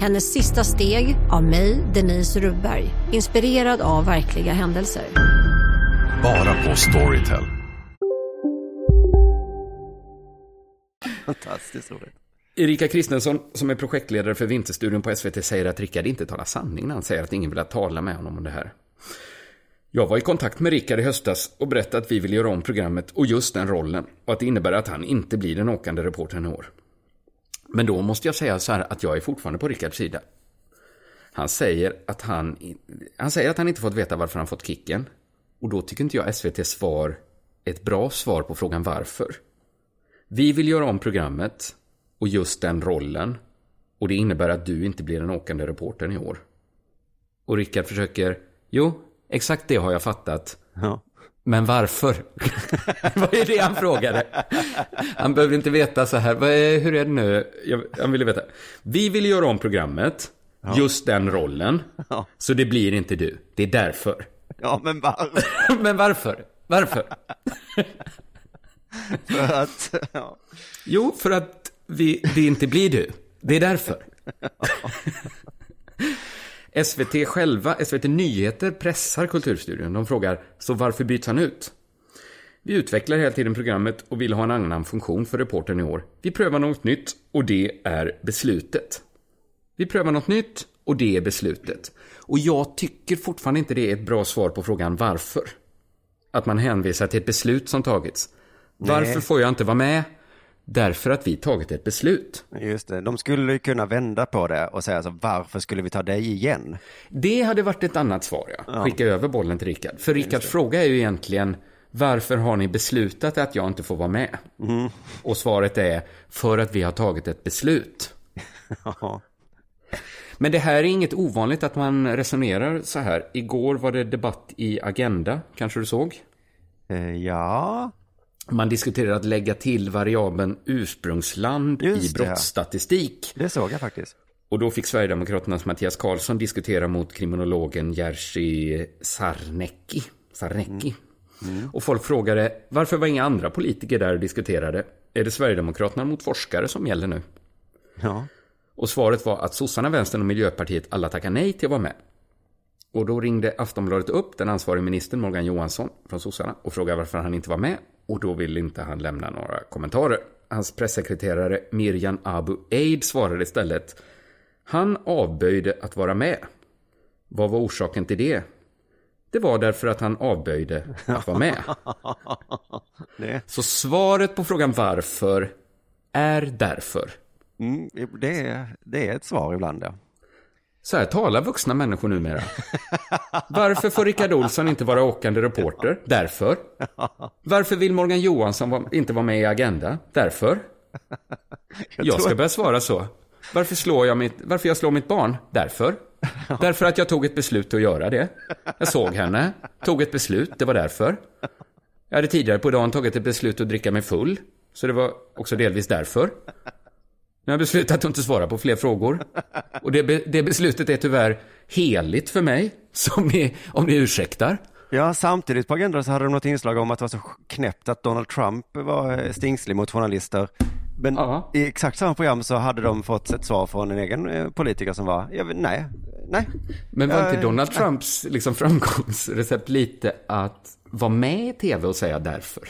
Hennes sista steg av mig, Denise Rubberg. Inspirerad av verkliga händelser. Bara på Storytel. Fantastiskt roligt. Erika Kristensson, som är projektledare för Vinterstudion på SVT, säger att Rickard inte talar sanning när han säger att ingen vill tala med honom om det här. Jag var i kontakt med Rickard i höstas och berättade att vi vill göra om programmet och just den rollen och att det innebär att han inte blir den åkande reportern i år. Men då måste jag säga så här att jag är fortfarande på Rickards sida. Han säger att han, han säger att han inte fått veta varför han fått kicken. Och då tycker inte jag SVTs svar är ett bra svar på frågan varför. Vi vill göra om programmet och just den rollen. Och det innebär att du inte blir den åkande reportern i år. Och Rickard försöker, jo, exakt det har jag fattat. Ja. Men varför? Vad är det han frågade? Han behöver inte veta så här, är, hur är det nu? Jag, han ville veta. Vi vill göra om programmet, just den rollen. Ja. Så det blir inte du. Det är därför. Ja, men varför? Men varför? Varför? För att, ja. Jo, för att vi, det inte blir du. Det är därför. SVT själva, SVT Nyheter pressar Kulturstudion. De frågar, så varför byts han ut? Vi utvecklar hela tiden programmet och vill ha en annan funktion för reportern i år. Vi prövar något nytt och det är beslutet. Vi prövar något nytt och det är beslutet. Och jag tycker fortfarande inte det är ett bra svar på frågan varför. Att man hänvisar till ett beslut som tagits. Varför Nej. får jag inte vara med? Därför att vi tagit ett beslut. Just det, de skulle ju kunna vända på det och säga så varför skulle vi ta dig igen? Det hade varit ett annat svar, ja. Ja. Skicka över bollen till Rickard. För Rickards fråga är ju egentligen varför har ni beslutat att jag inte får vara med? Mm. Och svaret är för att vi har tagit ett beslut. Ja. Men det här är inget ovanligt att man resonerar så här. Igår var det debatt i Agenda, kanske du såg? Eh, Ja, Man diskuterar att lägga till variabeln ursprungsland Just i det, brottsstatistik. det såg jag faktiskt. Och då fick Sverigedemokraternas Mattias Karlsson diskutera mot kriminologen Jerzy Sarnecki. Sarnecki. Och folk frågade, varför var inga andra politiker där och diskuterade? Är det Sverigedemokraterna mot forskare som gäller nu? Ja. Och svaret var att sossarna, vänstern och Miljöpartiet alla tackar nej till att vara med. Och då ringde Aftonbladet upp den ansvariga ministern Morgan Johansson från sossarna och frågade varför han inte var med. Och då ville inte han lämna några kommentarer. Hans pressekreterare Mirjan Abu Eid svarade istället. Han avböjde att vara med. Vad var orsaken till det? Det var därför att han avböjde att vara med. Så svaret på frågan varför är därför. mm, det, är, det är ett svar ibland, ja. Så här talar vuxna människor numera. Varför får Rickard Olsson inte vara åkande reporter? Därför. Varför vill Morgan Johansson inte vara med i Agenda? Därför. Jag ska börja svara så. Varför, slår jag mitt, varför jag slår mitt barn? Därför. Därför att jag tog ett beslut att göra det. Jag såg henne, tog ett beslut, det var därför. Jag hade tidigare på dagen tagit ett beslut att dricka mig full. Så det var också delvis därför. Nu har jag beslutat att inte svara på fler frågor. Och det, det beslutet är tyvärr heligt för mig, som är, om ni ursäktar. Ja, samtidigt på agendan så hade de något inslag om att det var så knäppt att Donald Trump var eh, stingslig mot journalister. Men Ja. i exakt samma program så hade de fått ett svar från en egen eh, politiker som var, jag nej, nej. Men var inte Eh, Donald Trumps liksom, framgångsrecept lite att vara med i tv och säga därför?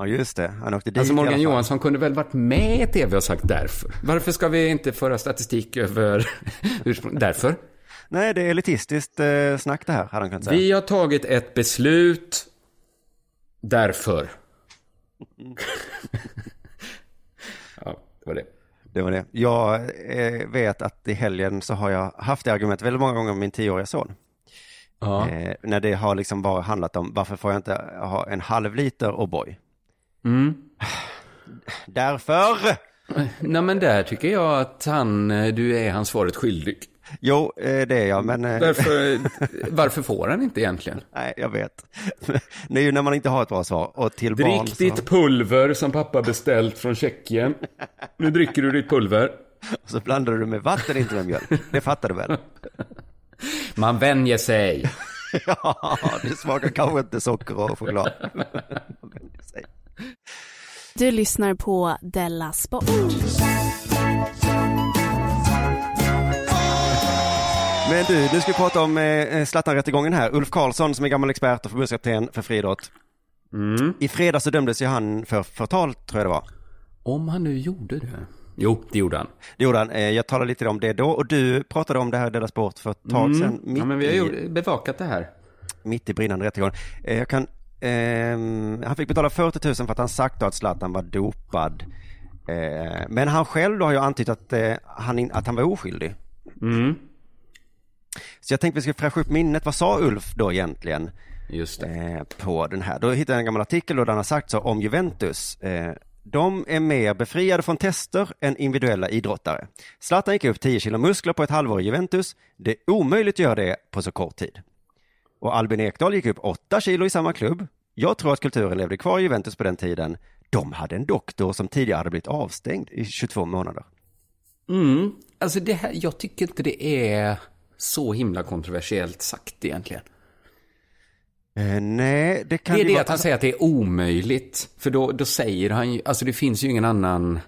Ja, just det. Han åkte dit Alltså Morgan. Johansson kunde väl varit med i tv och sagt därför? Varför ska vi inte föra statistik över ursprung? Därför. Nej, det är elitistiskt eh, snack det här, hade han kunnat säga. Vi har tagit ett beslut därför. ja, det var det. Det var det. Jag eh, vet att i helgen så har jag haft det argumentet väldigt många gånger med min tioåriga son. Ja. Eh, när det har liksom bara handlat om varför får jag inte ha en halv liter O'boy? Mm. Därför! Nej men där tycker jag att han, eh, du är han svaret skyldig. Jo, eh, det är jag, men... eh, Därför, varför får han inte egentligen? Nej, jag vet. Det är ju när man inte har ett bra svar. Och till barn Drick så... ditt pulver som pappa beställt från Tjeckien. Nu dricker du ditt pulver. Och så blandar du med vatten, inte med mjölk. Det fattar du väl? Man vänjer sig. ja, det smakar kanske inte socker och choklad. Man vänjer sig. Du lyssnar på Della Sport. Men du, nu ska vi prata om eh, Zlatan-rättegången här. Ulf Karlsson som är gammal expert och förbundskapten för friidrott. Mm. I fredags så dömdes ju han för förtal, tror jag det var. Om han nu gjorde det. Jo, det gjorde han. Det gjorde han. Eh, Jag talade lite om det då och du pratade om det här i Della Sport för ett tag sedan. Mm. Ja, men vi har ju bevakat det här. mitt i brinnande rättegång. Eh, jag kan, han fick betala 40 000 för att han sagt att Zlatan var dopad. Eh, men han själv då har ju antytt att, eh, han, att han var oskyldig. Mm. Så jag tänkte vi skulle fräscha upp minnet. Vad sa Ulf då egentligen? Just Eh, på den här. Då hittade jag en gammal artikel där han har sagt så om Juventus. Eh, de är mer befriade från tester än individuella idrottare. Zlatan gick upp 10 kilo muskler på ett halvår i Juventus. Det är omöjligt att göra det på så kort tid. Och Albin Ekdal gick upp 8 kilo i samma klubb. Jag tror att kulturen levde kvar i Juventus på den tiden. De hade en doktor som tidigare hade blivit avstängd i 22 månader. Mm. Alltså det här, jag tycker inte det är så himla kontroversiellt sagt egentligen. Eh, nej, det kan det är det vara- att han säger att det är omöjligt. För då, då säger han ju, alltså det finns ju ingen annan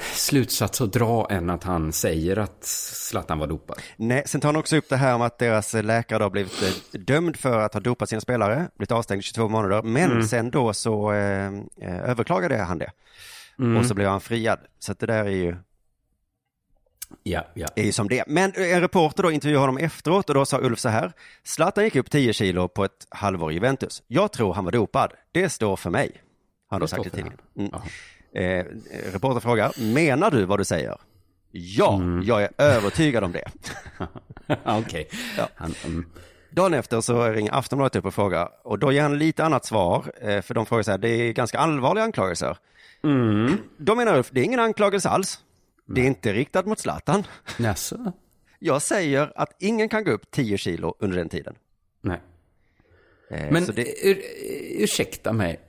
slutsats att dra än att han säger att Zlatan var dopad. Nej, sen tar han också upp det här om att deras läkare då har blivit eh, dömd för att ha dopat sina spelare, blivit avstängd i 22 månader, men Mm. sen då så eh, eh, överklagade han det. Mm. Och så blev han friad. Så det där är ju, Ja, ja. är ju som det. Men en reporter då intervjuade honom efteråt och då sa Ulf så här, Zlatan gick upp 10 kilo på ett halvår i Juventus. Jag tror han var dopad. Det står för mig. Har han Det sagt i tidningen. Mm. Eh, reporter frågar, menar du vad du säger? Ja, Mm. jag är övertygad om det. Okej. Ja. Han, mm. Dagen efter så ringer Aftonbladet upp och frågar och då ger han lite annat svar eh, för de frågar så här, det är ganska allvarliga anklagelser. Mm. Då menar Ulf, det är ingen anklagelse alls. Det är inte riktat mot Zlatan. Jaså? Jag säger att ingen kan gå upp 10 kilo under den tiden. Nej. Eh, Men det, ur, ursäkta mig,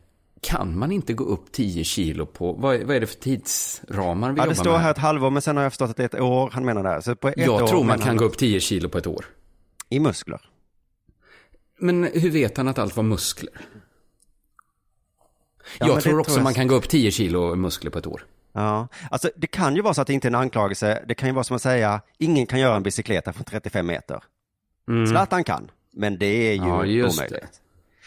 kan man inte gå upp 10 kilo på, vad, är- vad är det för tidsramar vi ja, jobbar det står med? här ett halvår, men sen har jag förstått att det är ett år han menar där. Så på ett Jag år tror man kan gå upp 10 kilo på ett år. I muskler. Men hur vet han att allt var muskler? Ja, jag tror tror också jag- man kan gå upp 10 kilo muskler på ett år. Ja, alltså det kan ju vara så att det inte är en anklagelse. Det kan ju vara som att säga, ingen kan göra en bicykleta från 35 meter. Mm. Zlatan kan, men det är ju Ja, omöjligt. det.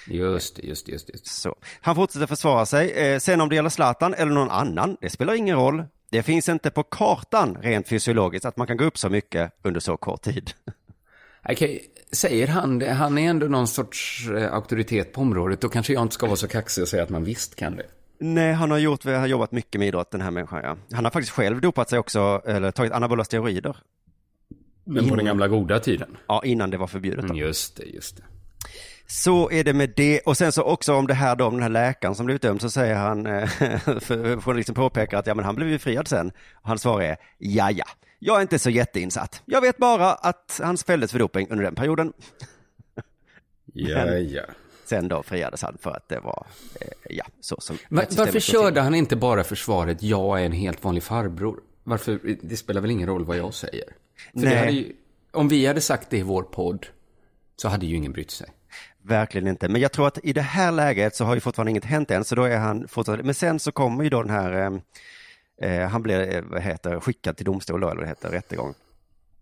Just det, just just det. Så. Han fortsätter försvara sig. Eh, sen om det gäller Zlatan eller någon annan, det spelar ingen roll. Det finns inte på kartan rent fysiologiskt att man kan gå upp så mycket under så kort tid. Okej, säger han det? Han är ändå någon sorts eh, auktoritet på området. Då kanske jag inte ska vara så kaxig och säga att man visst kan det. Nej, han har gjort, han har jobbat mycket med idrott den här människan. Ja. Han har faktiskt själv dopat sig också, eller tagit anabola steroider. Men på den gamla goda tiden? Ja, innan det var förbjudet. Då. Mm, just det, just det. Så är det med det. Och sen så också om det här då, om den här läkaren som blivit dömd, så säger han, eh, journalisten påpekar att ja men han blev ju friad sen. Och hans svar är, ja ja, jag är inte så jätteinsatt. Jag vet bara att han fälldes för doping under den perioden. Ja, ja. Sen då friades han för att det var, eh, ja, så som Va- rättssystemet varför körde han inte bara försvaret jag är en helt vanlig farbror? Varför, det spelar väl ingen roll vad jag säger? För Nej. ju, om vi hade sagt det i vår podd så hade ju ingen brytt sig. Verkligen inte. Men jag tror att i det här läget så har ju fortfarande inget hänt än, så då är han fortfarande, men sen så kommer ju då den här, eh, eh, han blir, eh, vad heter, skickad till domstol då, eller vad det heter, rättegång.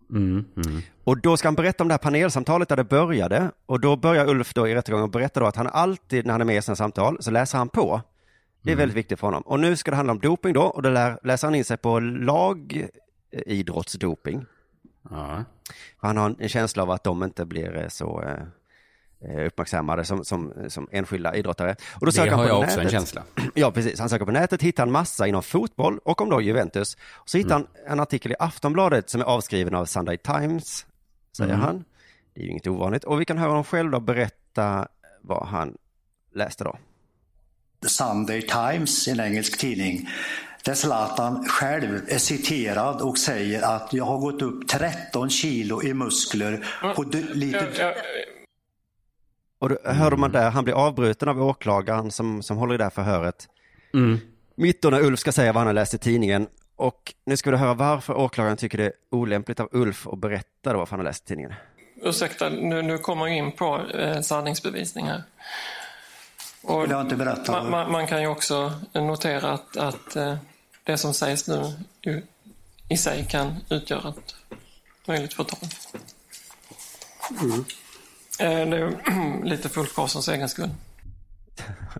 Mm, mm. Och då ska han berätta om det här panelsamtalet där det började. Och då börjar Ulf då i rättegången och berätta då att han alltid när han är med i sina samtal så läser han på. Det är väldigt viktigt för honom. Och nu ska det handla om doping då och då läser han in sig på lagidrottsdoping. Ja. Han har en känsla av att de inte blir eh, så eh, eh, uppmärksammade som, som, som enskilda idrottare. Och då Det söker han har på jag också en känsla. Ja, precis. Han söker på nätet, hittar en massa inom fotboll och om då Juventus. Så hittar Mm. han en artikel i Aftonbladet som är avskriven av Sunday Times, säger Mm. han. Det är ju inget ovanligt. Och vi kan höra honom själv då berätta vad han läste då. The Sunday Times, en engelsk tidning, där Zlatan själv är citerad och säger att jag har gått upp 13 kilo i muskler på d- lite... Och då hörde man där, han blir avbruten av åklagaren som, som håller i det här förhöret. Mm. Mitt då när Ulf ska säga vad han har läst i tidningen. Och nu ska vi höra varför åklagaren tycker det är olämpligt av Ulf att berätta då vad han har läst i tidningen. Ursäkta, nu, nu kommer jag in på eh, sanningsbevisning här. Och jag inte berätta? man, man, man kan ju också notera att, att eh, det som sägs nu ju, i sig kan utgöra ett möjligt förtal. Eh, det är lite för Ulf Karlssons egen skull.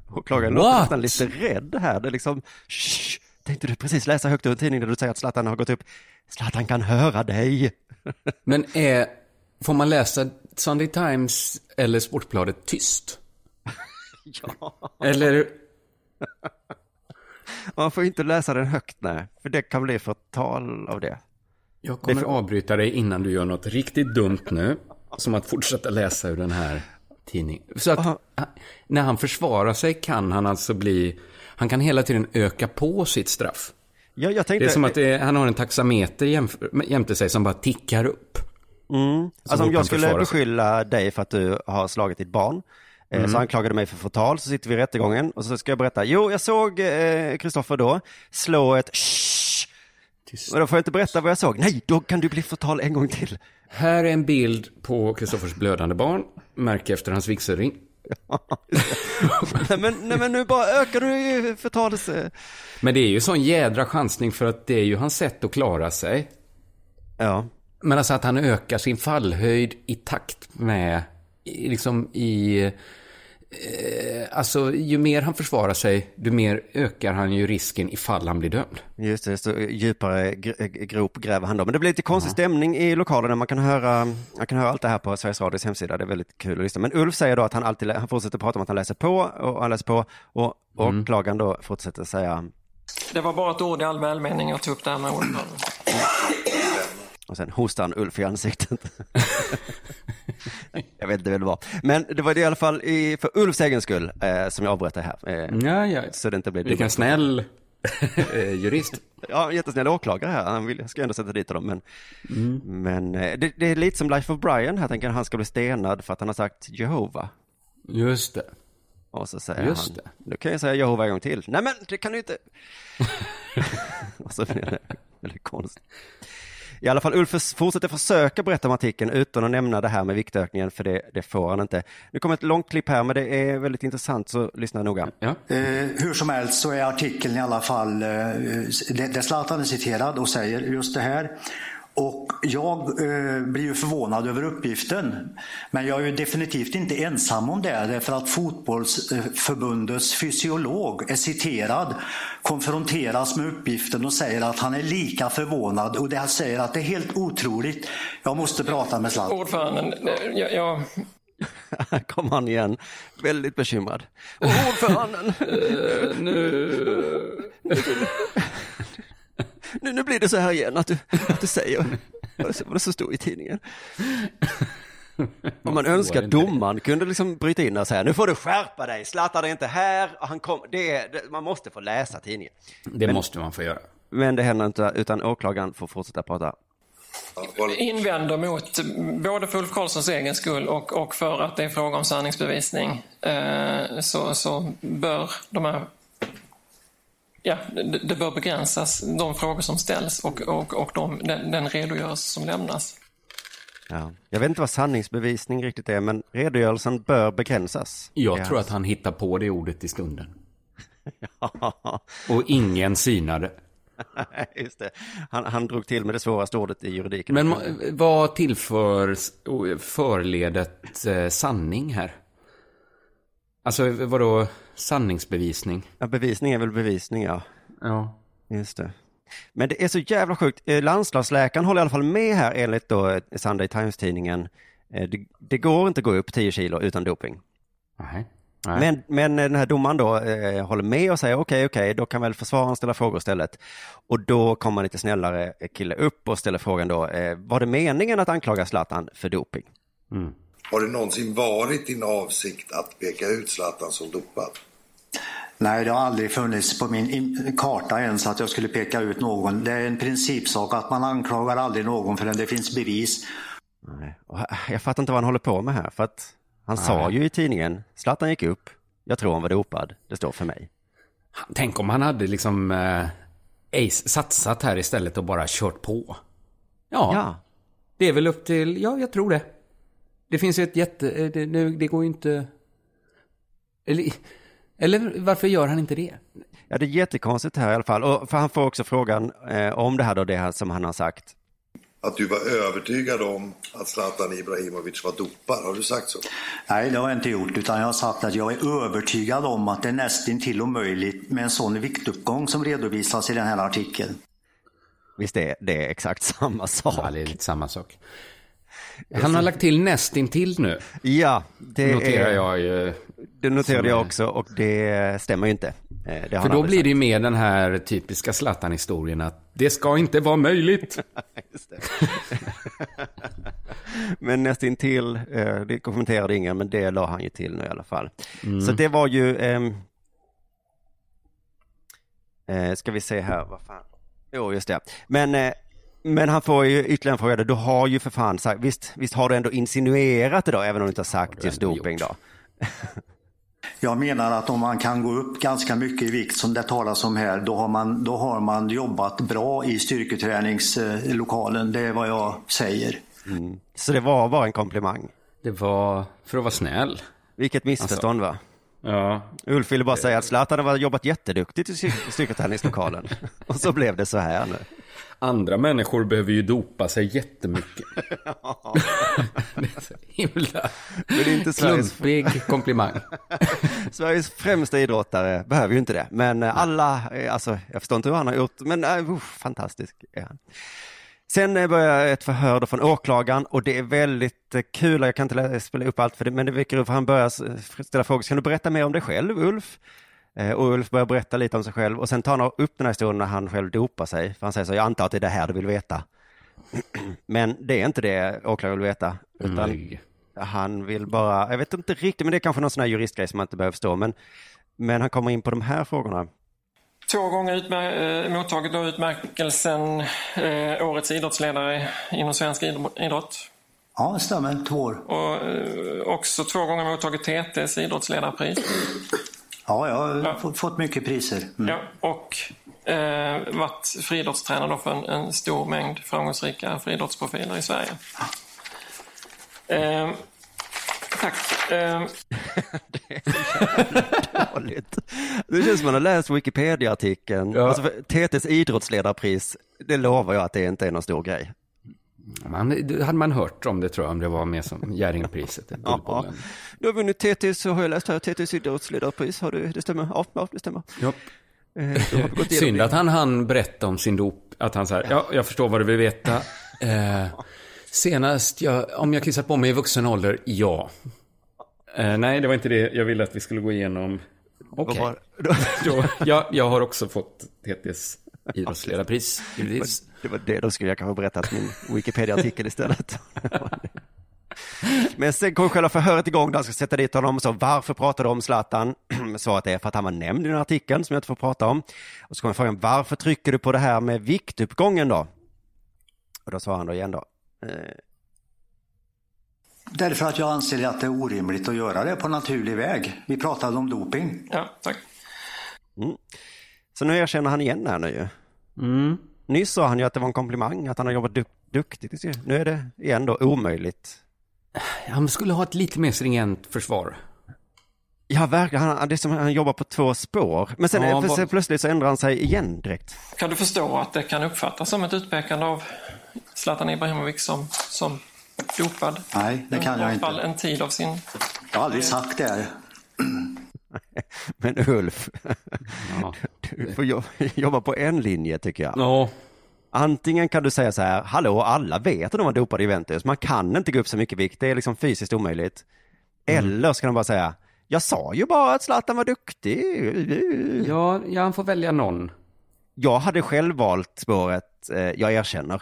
Åklagaren låter nästan lite rädd här. Det är liksom, shh, tänkte du precis läsa högt ur en tidning där du säger att Zlatan har gått upp. Zlatan kan höra dig. Men är, får man läsa Sunday Times eller Sportbladet tyst? ja. Eller, Man får inte läsa den högt, nej. För det kan bli förtal av det. jag kommer avbryta dig innan du gör något riktigt dumt nu. Som att fortsätta läsa ur den här tidningen. Så att han- när han försvarar sig kan han alltså bli, han kan hela tiden öka på sitt straff. Ja, jag Det tänkte... är som att det han har en taxameter jämf- jämte sig som bara tickar upp. Mm. Alltså om jag skulle beskylla dig för att du har slagit ditt barn, eh, Mm. så anklagar du mig för förtal, så sitter vi i rättegången och så ska jag berätta, jo jag såg eh, Kristoffer då slå ett Men då får jag inte berätta vad jag såg. Nej, då kan du bli förtal en gång till. Här är en bild på Kristoffers blödande barn, märke efter hans vigselring. nej, men, nej men nu bara ökar du ju förtals... eh. Men det är ju sån jädra chansning för att det är ju hans sätt att klara sig. Ja. Men alltså att han ökar sin fallhöjd i takt med, liksom i... Eh, alltså ju mer han försvarar sig, ju mer ökar han ju risken ifall han blir dömd. Just det, så djupare gr- grop gräver han då. Men det blir lite konstig stämning i lokalen. Man kan höra, man kan höra allt det här på Sveriges Radios hemsida. Det är väldigt kul att lyssna. Men Ulf säger då att han alltid, han fortsätter prata om att han läser på och han läser på. Och åklagaren då fortsätter säga, Det var bara ett ord i all välmening jag tog upp det här med ordföranden. Och sen hostar han Ulf i ansiktet. jag vet inte vem det var. Men det var det i alla fall i, för Ulfs egen skull eh, som jag avbröt det här. Eh, Ja, ja. Så det inte blir Vilken dubbelt. snäll eh, jurist. Ja, jättesnäll åklagare här. Han vill, ska ändå sätta dit honom. Men, Mm. men eh, det, det är lite som Life of Brian här. Tänker han ska bli stenad för att han har sagt Jehova. Just det. Och så säger Just han, det. nu kan jag säga Jehova en gång till. Nej men, det kan du inte. och så blir det väldigt konstigt. I alla fall, Ulf fortsätter försöka berätta om artikeln utan att nämna det här med viktökningen, för det, det får han inte. Nu kommer ett långt klipp här, men det är väldigt intressant, så lyssna noga. Ja. Eh, hur som helst så är artikeln i alla fall, eh, det- där Zlatan är citerad och säger just det här. Och jag eh, blir ju förvånad över uppgiften. Men jag är ju definitivt inte ensam om det. Därför att fotbollsförbundets fysiolog är citerad, konfronteras med uppgiften och säger att han är lika förvånad. Och det han säger att det är helt otroligt. Jag måste prata med Zlatan. Ordföranden, jag, jag, Här kommer han igen, väldigt bekymrad. Ordföranden, nu, nu blir det så här igen, att du, att du säger vad det, vad det så stod i tidningen. Om man önskar domaren kunde liksom bryta in och säga, nu får du skärpa dig, Zlatan är inte här, han kom, det är, det, man måste få läsa tidningen. Det Men- måste man få göra. Men det händer inte, utan åklagaren får fortsätta prata. invänder mot både för Ulf Karlssons egen skull och, och för att det är fråga om sanningsbevisning eh, så, så bör de här Ja, det, det bör begränsas, de frågor som ställs och, och, och de, den, den redogörelse som lämnas. Ja. Jag vet inte vad sanningsbevisning riktigt är, men redogörelsen bör begränsas. Jag Ja. tror att han hittar på det ordet i stunden. Och ingen sinade. Just det. Han, han drog till med det svåraste ordet i juridiken. Men vad tillför förledet eh, sanning här? Alltså vadå sanningsbevisning? Ja, bevisning är väl bevisning, ja. Ja. Just det. Men det är så jävla sjukt. Eh, Landslagsläkaren håller i alla fall med här enligt då eh, Sunday Times-tidningen. Eh, Det, det går inte att gå upp 10 kilo utan doping. Nej. Nej. Men, men den här domaren då eh, håller med och säger okej, okej, då kan väl försvararen ställa frågor istället. Och då kommer en lite snällare kille upp och ställer frågan då, eh, var det meningen att anklaga Zlatan för doping? Har det någonsin varit din avsikt att peka ut Zlatan som dopad? Nej, det har aldrig funnits på min in- karta ens att jag skulle peka ut någon. Det är en principsak att man anklagar aldrig någon förrän det finns bevis. Nej. Jag fattar inte vad han håller på med här, för att han sa Nej. ju i tidningen, Zlatan gick upp, jag tror han var dopad, det står för mig. Tänk om han hade liksom eh, satsat här istället och bara kört på. Ja, Ja. det är väl upp till, ja jag tror det. Det finns ju ett jätte, eh, det, det, det går ju inte... Eller, eller varför gör han inte det? Ja, det är jättekonstigt här i alla fall. Och för han får också frågan eh, om det här då, det här som han har sagt. Att du var övertygad om att Zlatan Ibrahimovic var dopad, har du sagt så? Nej, det har jag inte gjort, utan jag har sagt att jag är övertygad om att det är nästintill omöjligt med en sån viktuppgång som redovisas i den här artikeln. Visst är det är exakt samma sak? Ja, det är lite samma sak. Han har lagt till nästintill nu. Ja, det noterar är, jag. eh, Det noterade jag också och det stämmer ju inte. Eh, För då blir det ju mer den här typiska Zlatan-historien att det ska inte vara möjligt. Men nästintill, eh, det kommenterade ingen, men det la han ju till nu i alla fall. Mm. Så det var ju, ehm, eh, ska vi se här, vad fan, jo just det. Men, eh, men han får ju ytterligare en fråga, då. du har ju för fan sagt, visst, visst har du ändå insinuerat det då, även om du inte har sagt just doping då? Jag menar att om man kan gå upp ganska mycket i vikt som det talas om här, då har man, då har man jobbat bra i styrketräningslokalen. Det är vad jag säger. Mm. Så det var bara en komplimang? Det var för att vara snäll. Vilket missförstånd va? Ja. Ulf ville bara säga att Zlatan har jobbat jätteduktigt i styr- styrketräningslokalen. Och så blev det så här nu. Andra människor behöver ju dopa sig jättemycket. det är så himla Men det är inte Sveriges, klumpig komplimang. Sveriges främsta idrottare behöver ju inte det. Men eh, alla, eh, alltså jag förstår inte hur han har gjort, men uh, fantastisk är han. Sen börjar ett förhör då från åklagaren och det är väldigt kul, jag kan inte spela upp allt för det, men det väcker upp, han börjar ställa frågor, kan du berätta mer om dig själv Ulf? Eh, Och Ulf börjar berätta lite om sig själv och sen tar han upp den här historien när han själv dopar sig, för han säger så, jag antar att det är det här du vill veta. Men det är inte det åklagaren vill veta, utan Nej. han vill bara, jag vet inte riktigt, men det är kanske någon sån här juristgrej som man inte behöver förstå, men, men han kommer in på de här frågorna. Två gånger utmär- eh, mottagit då utmärkelsen eh, Årets idrottsledare inom svensk idro- idrott. Ja, det stämmer. Två år. Och eh, också två gånger mottagit TTs idrottsledarpris. Ja, jag har fått- fått mycket priser. Mm. Ja, och eh, varit friidrottstränare då för en, en stor mängd framgångsrika friidrottsprofiler i Sverige. Eh, tack. Eh, Dåligt. Det känns som man har läst Wikipedia-artikeln. Ja. Alltså, TTs idrottsledarpris, det lovar jag att det inte är någon stor grej. Man, det hade man hört om det tror jag, om det var med som Jerringpriset. Ja. Du har vunnit TTs, har jag läst här, TTs idrottsledarpris, har du, det stämmer? Ja, ja det stämmer. Ja. Eh, Synd att han hann berätta om sin dop. Att han sa, ja, jag förstår vad du vill veta. Eh, senast, jag, om jag kissat på mig i vuxen ålder, ja. Eh, nej, det var inte det jag ville att vi skulle gå igenom. Okej. Vad var- Då, ja, jag har också fått TTs idrottsledarpris, givetvis. Det var det, då skulle jag kanske berättat min Wikipedia-artikel istället. Men sen kom själva förhöret igång, där han ska sätta dit honom och så varför pratar du om Zlatan? Svaret är för att han var nämnd i den här artikeln som jag inte får prata om. Och så kommer frågan, varför trycker du på det här med viktuppgången då? Och då svarar han då igen då, eh, Därför att jag anser att det är orimligt att göra det på naturlig väg. Vi pratade om doping. ja, tack. Mm. Så nu erkänner han igen här nu ju. Mm. Nyss sa han ju att det var en komplimang, att han har jobbat duk- duktigt. Nu är det igen då omöjligt. Han skulle ha ett lite mer stringent försvar. Ja, verkligen. Han, det är som att han jobbar på två spår. Men sen, Ja, sen plötsligt så ändrar han sig igen direkt. Kan du förstå att det kan uppfattas som ett utpekande av Zlatan Ibrahimovic som, som dopad? Nej, det kan I jag alla fall inte. en tid av sin... Jag har aldrig sagt det. Här. Men Ulf, Ja. du får jo- jobba på en linje tycker jag. Ja. Antingen kan du säga så här, hallå, alla vet att de var dopade i Juventus. Man kan inte gå upp så mycket vikt, det är liksom fysiskt omöjligt. Eller ska de bara säga, jag sa ju bara att Zlatan var duktig. Ja, ja, han får välja någon. Jag hade själv valt spåret, eh, jag erkänner.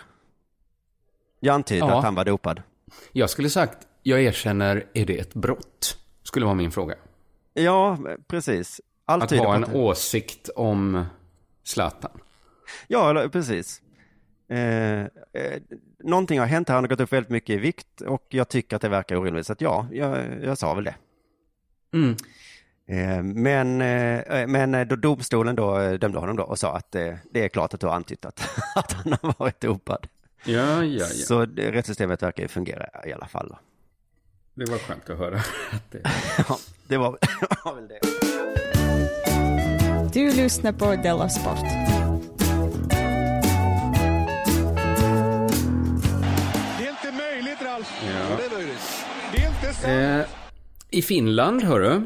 Jag antyder Ja. att han var dopad. Jag skulle sagt, jag erkänner, är det ett brott? Skulle vara min fråga. Ja, precis. Allt Att ha en att- åsikt om Zlatan. Ja, eller, precis. Eh, eh, någonting har hänt här, han har gått upp väldigt mycket i vikt och jag tycker att det verkar orimligt. Så att ja, jag, jag sa väl det. Mm. Eh, men, eh, men eh, då domstolen då eh, dömde honom då och sa att eh, det är klart att du har antytt att, att han har varit dopad. Ja, ja, ja. Så rättssystemet verkar ju fungera i alla fall. Då. Det var skönt att höra. Att det... Ja, det var var väl det. Du lyssnar på Della Sport. Det är inte möjligt, Ralf. Ja. Det är möjligt. Det är inte sant. Eh, I Finland, hörru,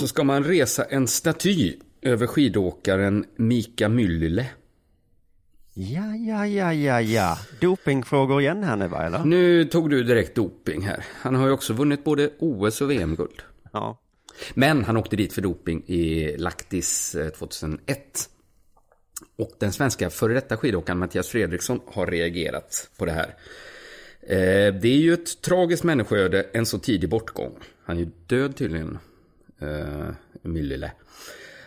så ska man resa en staty över skidåkaren Mika Myllylä. Ja, ja, ja, ja, ja. Dopingfrågor igen här nu, va, eller? Nu tog du direkt doping här. Han har ju också vunnit både OS och VM-guld. Ja. Men han åkte dit för doping i Laktis eh, 2001. Och den svenska före detta skidåkaren Mattias Fredriksson har reagerat på det här. Eh, Det är ju ett tragiskt människoöde, en så tidig bortgång. Han är ju död tydligen, eh, Myllylä.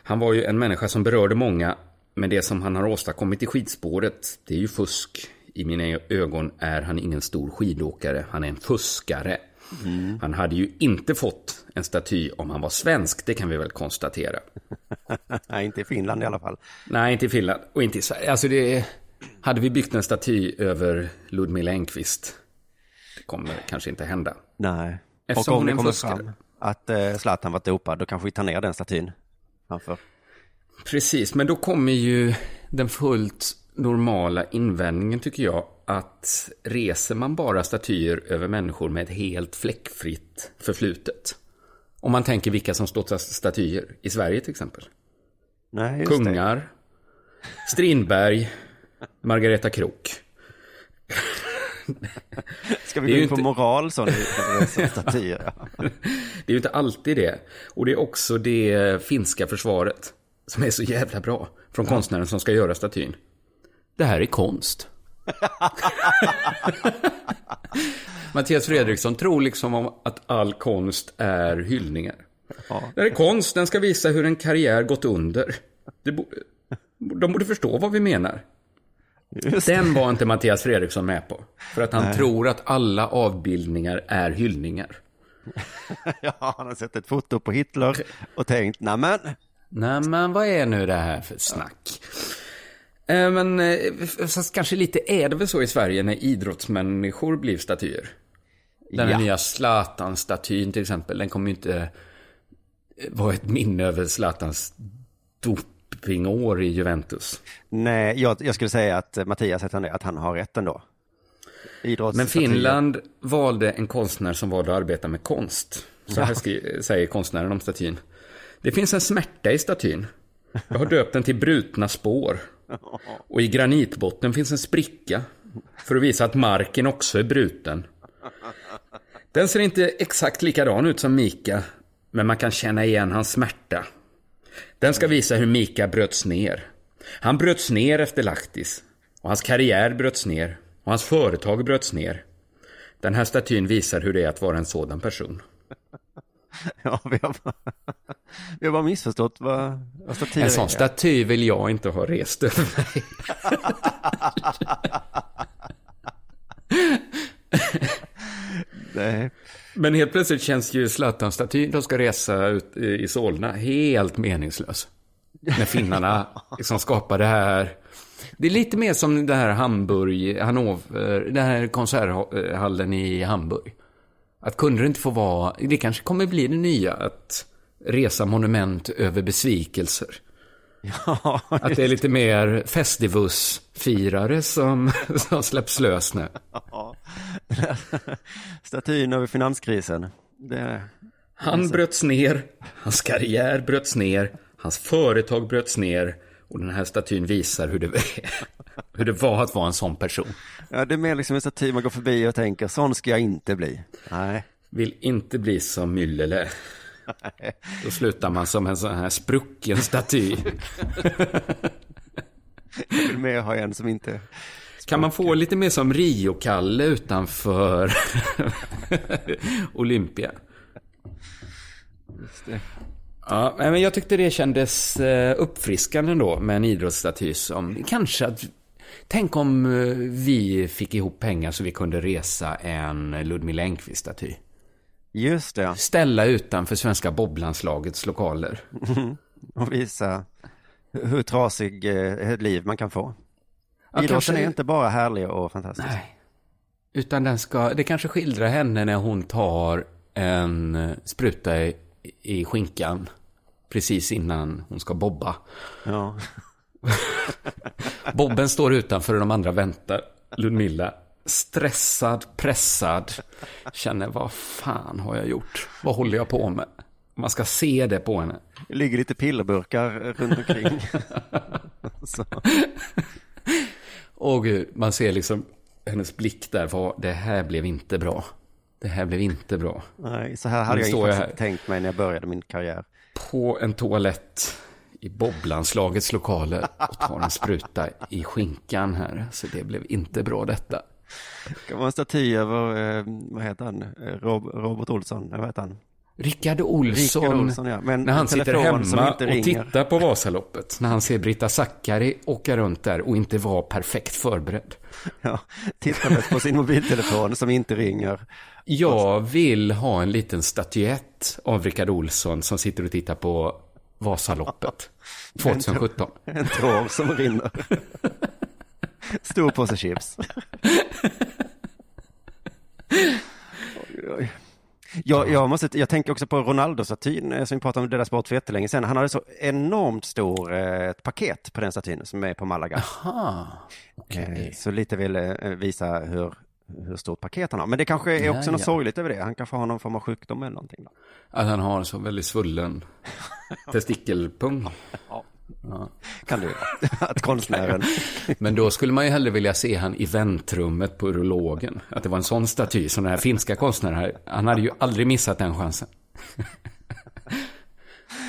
Han var ju en människa som berörde många, men det som han har åstadkommit i skidspåret, det är ju fusk. I mina ögon är han ingen stor skidåkare, han är en fuskare. Han hade ju inte fått en staty om han var svensk, det kan vi väl konstatera. Nej, inte i Finland i alla fall. Nej, inte i Finland och inte i Sverige. Alltså det, hade vi byggt en staty över Ludmila Engqvist, det kommer kanske inte hända. Nej. Eftersom och om det kommer fram att eh, Zlatan varit dopad, då kanske vi tar ner den statyn framför. Precis, men då kommer ju den fullt normala invändningen tycker jag att reser man bara statyer över människor med ett helt fläckfritt förflutet. Om man tänker vilka som står statyer i Sverige till exempel. Nej, Kungar, Strindberg, Margareta Krook. Ska vi Det gå in på inte- moral som statyer? Ja. Det är ju inte alltid det. Och det är också det finska försvaret som är så jävla bra från konstnären som ska göra statyn. Det här är konst. Mattias Fredriksson tror liksom om att all konst är hyllningar. Det här är konst, den ska visa hur en karriär gått under. Det bo- de borde förstå vad vi menar. Den var inte Mattias Fredriksson med på. För att han Nej. tror att alla avbildningar är hyllningar. ja, han har sett ett foto på Hitler och tänkt, nämen. Nej, men vad är nu det här för snack? Eh, Men eh, fast kanske lite är det väl så i Sverige när idrottsmänniskor blir statyer. Den här Ja. nya Zlatan-statyn till exempel, den kommer ju inte eh, vara ett minne över Zlatans dopingår i Juventus. Nej, jag, jag skulle säga att eh, Mattias att han har rätt ändå. Idrotts- Men Finland valde en konstnär som valde att arbeta med konst. Så här Ja. säger konstnären om statyn. Det finns en smärta i statyn. Jag har döpt den till brutna spår. Och i granitbotten finns en spricka. För att visa att marken också är bruten. Den ser inte exakt likadan ut som Mika. Men man kan känna igen hans smärta. Den ska visa hur Mika bröts ner. Han bröts ner efter Lahtis. Och hans karriär bröts ner. Och hans företag bröts ner. Den här statyn visar hur det är att vara en sådan person. Ja, vi har bara, vi har bara missförstått vad, vad statyer En sån är. staty vill jag inte ha rest över mig. Nej. Men helt plötsligt känns ju Zlatan-statyn de ska resa ut i Solna helt meningslös. När finnarna liksom skapar det här. Det är lite mer som det här Hamburg, Hannover, den här konserthallen i Hamburg. Att kunde det inte få vara, det kanske kommer bli det nya, att resa monument över besvikelser. Ja, Att det är lite mer Festivus-firare som, som släpps lös nu. Ja. Statyn över finanskrisen. Det, Han bröts ner, hans karriär bröts ner, hans företag bröts ner och den här statyn visar hur det, hur det var att vara en sån person. ja, det är mer liksom en staty man går förbi och tänker, sån ska jag inte bli. Nej. Vill inte bli som Myllylä. Då slutar man som en sån här sprucken staty. Jag vill mer ha en som inte... Kan man få lite mer som Rio-Kalle utanför Olympia? Ja, men jag tyckte det kändes eh, uppfriskande ändå med en idrottsstaty som kanske att... Tänk om eh, vi fick ihop pengar så vi kunde resa en Ludmila Engqvist-staty. Just det. Ställa utanför svenska boblandslagets lokaler. Och visa hur trasig eh, ett liv man kan få. Ja, Idrotten kanske- är inte bara härlig och fantastisk. Nej. Utan den ska, det kanske skildrar henne när hon tar en spruta i, i skinkan precis innan hon ska bobba. Ja. Bobben står utanför och de andra väntar. Ludmilla, stressad, pressad, känner vad fan har jag gjort? Vad håller jag på med? Man ska se det på henne. Det ligger lite pillerburkar runt omkring. Åh gud, man ser liksom hennes blick där. Var, det här blev inte bra. Det här blev inte bra. Nej, så här hade jag står inte tänkt mig när jag började min karriär. på en toalett i Bobblandslagets lokaler och tar en spruta i skinkan här. Så det blev inte bra detta. Det kan vara en staty över, eh, vad heter han, Rob, Robert Olsson, vad heter han? Rickard Olsson, Rickard Olsson, ja. Men när han sitter hemma och ringer. tittar på Vasaloppet. När han ser Britta Zackari åka runt där och inte vara perfekt förberedd. Ja, tittandes på sin mobiltelefon som inte ringer. Jag vill ha en liten statyett av Rickard Olsson som sitter och tittar på Vasaloppet 2017. En, tår som rinner. Stor påse chips. Oj, oj. Jag, jag, måste, jag tänker också på Ronaldo-statyn eh, som vi pratade om Della Sport för jättelänge sedan. Han hade så enormt stor eh, paket på den statyn som är på Malaga. Aha, Eh, Så lite vill eh, visa hur, hur stort paket han har. Men det kanske är Ja, också något ja. sorgligt över det. Han kanske har någon form av sjukdom eller någonting. Då. Att han har en så väldigt svullen testikelpung. Ja. Kan du Att konstnären. Men då skulle man ju hellre vilja se han i väntrummet på urologen. Att det var en sån staty som den här finska konstnären här. Han hade ju aldrig missat den chansen.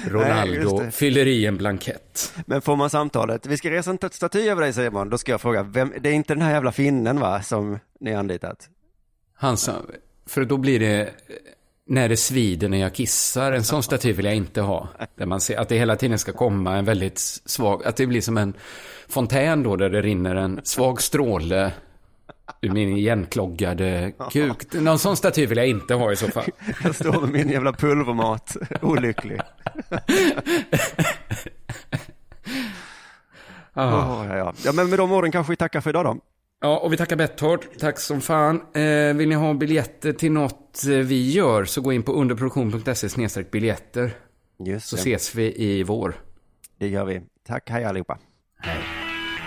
Nej, Ronaldo det. fyller i en blankett. Men får man samtalet, vi ska resa en staty över dig säger man, då ska jag fråga, vem, det är inte den här jävla finnen va, som ni har anlitat? Han sa, för då blir det när det svider när jag kissar. En sån staty vill jag inte ha. Där man ser att det hela tiden ska komma en väldigt svag, att det blir som en fontän då där det rinner en svag stråle ur min igenkloggade kuk. Någon sån staty vill jag inte ha i så fall. Jag står med min jävla pulvermat, olycklig. Ah. Åh, ja, ja. ja, men med de orden kanske vi tackar för idag då. Ja, och vi tackar Betthard. Tack som fan. Eh, vill ni ha biljetter till något eh, vi gör så gå in på underproduktion.se biljetter. Just Så det. ses vi i vår. Det gör vi. Tack, hej allihopa.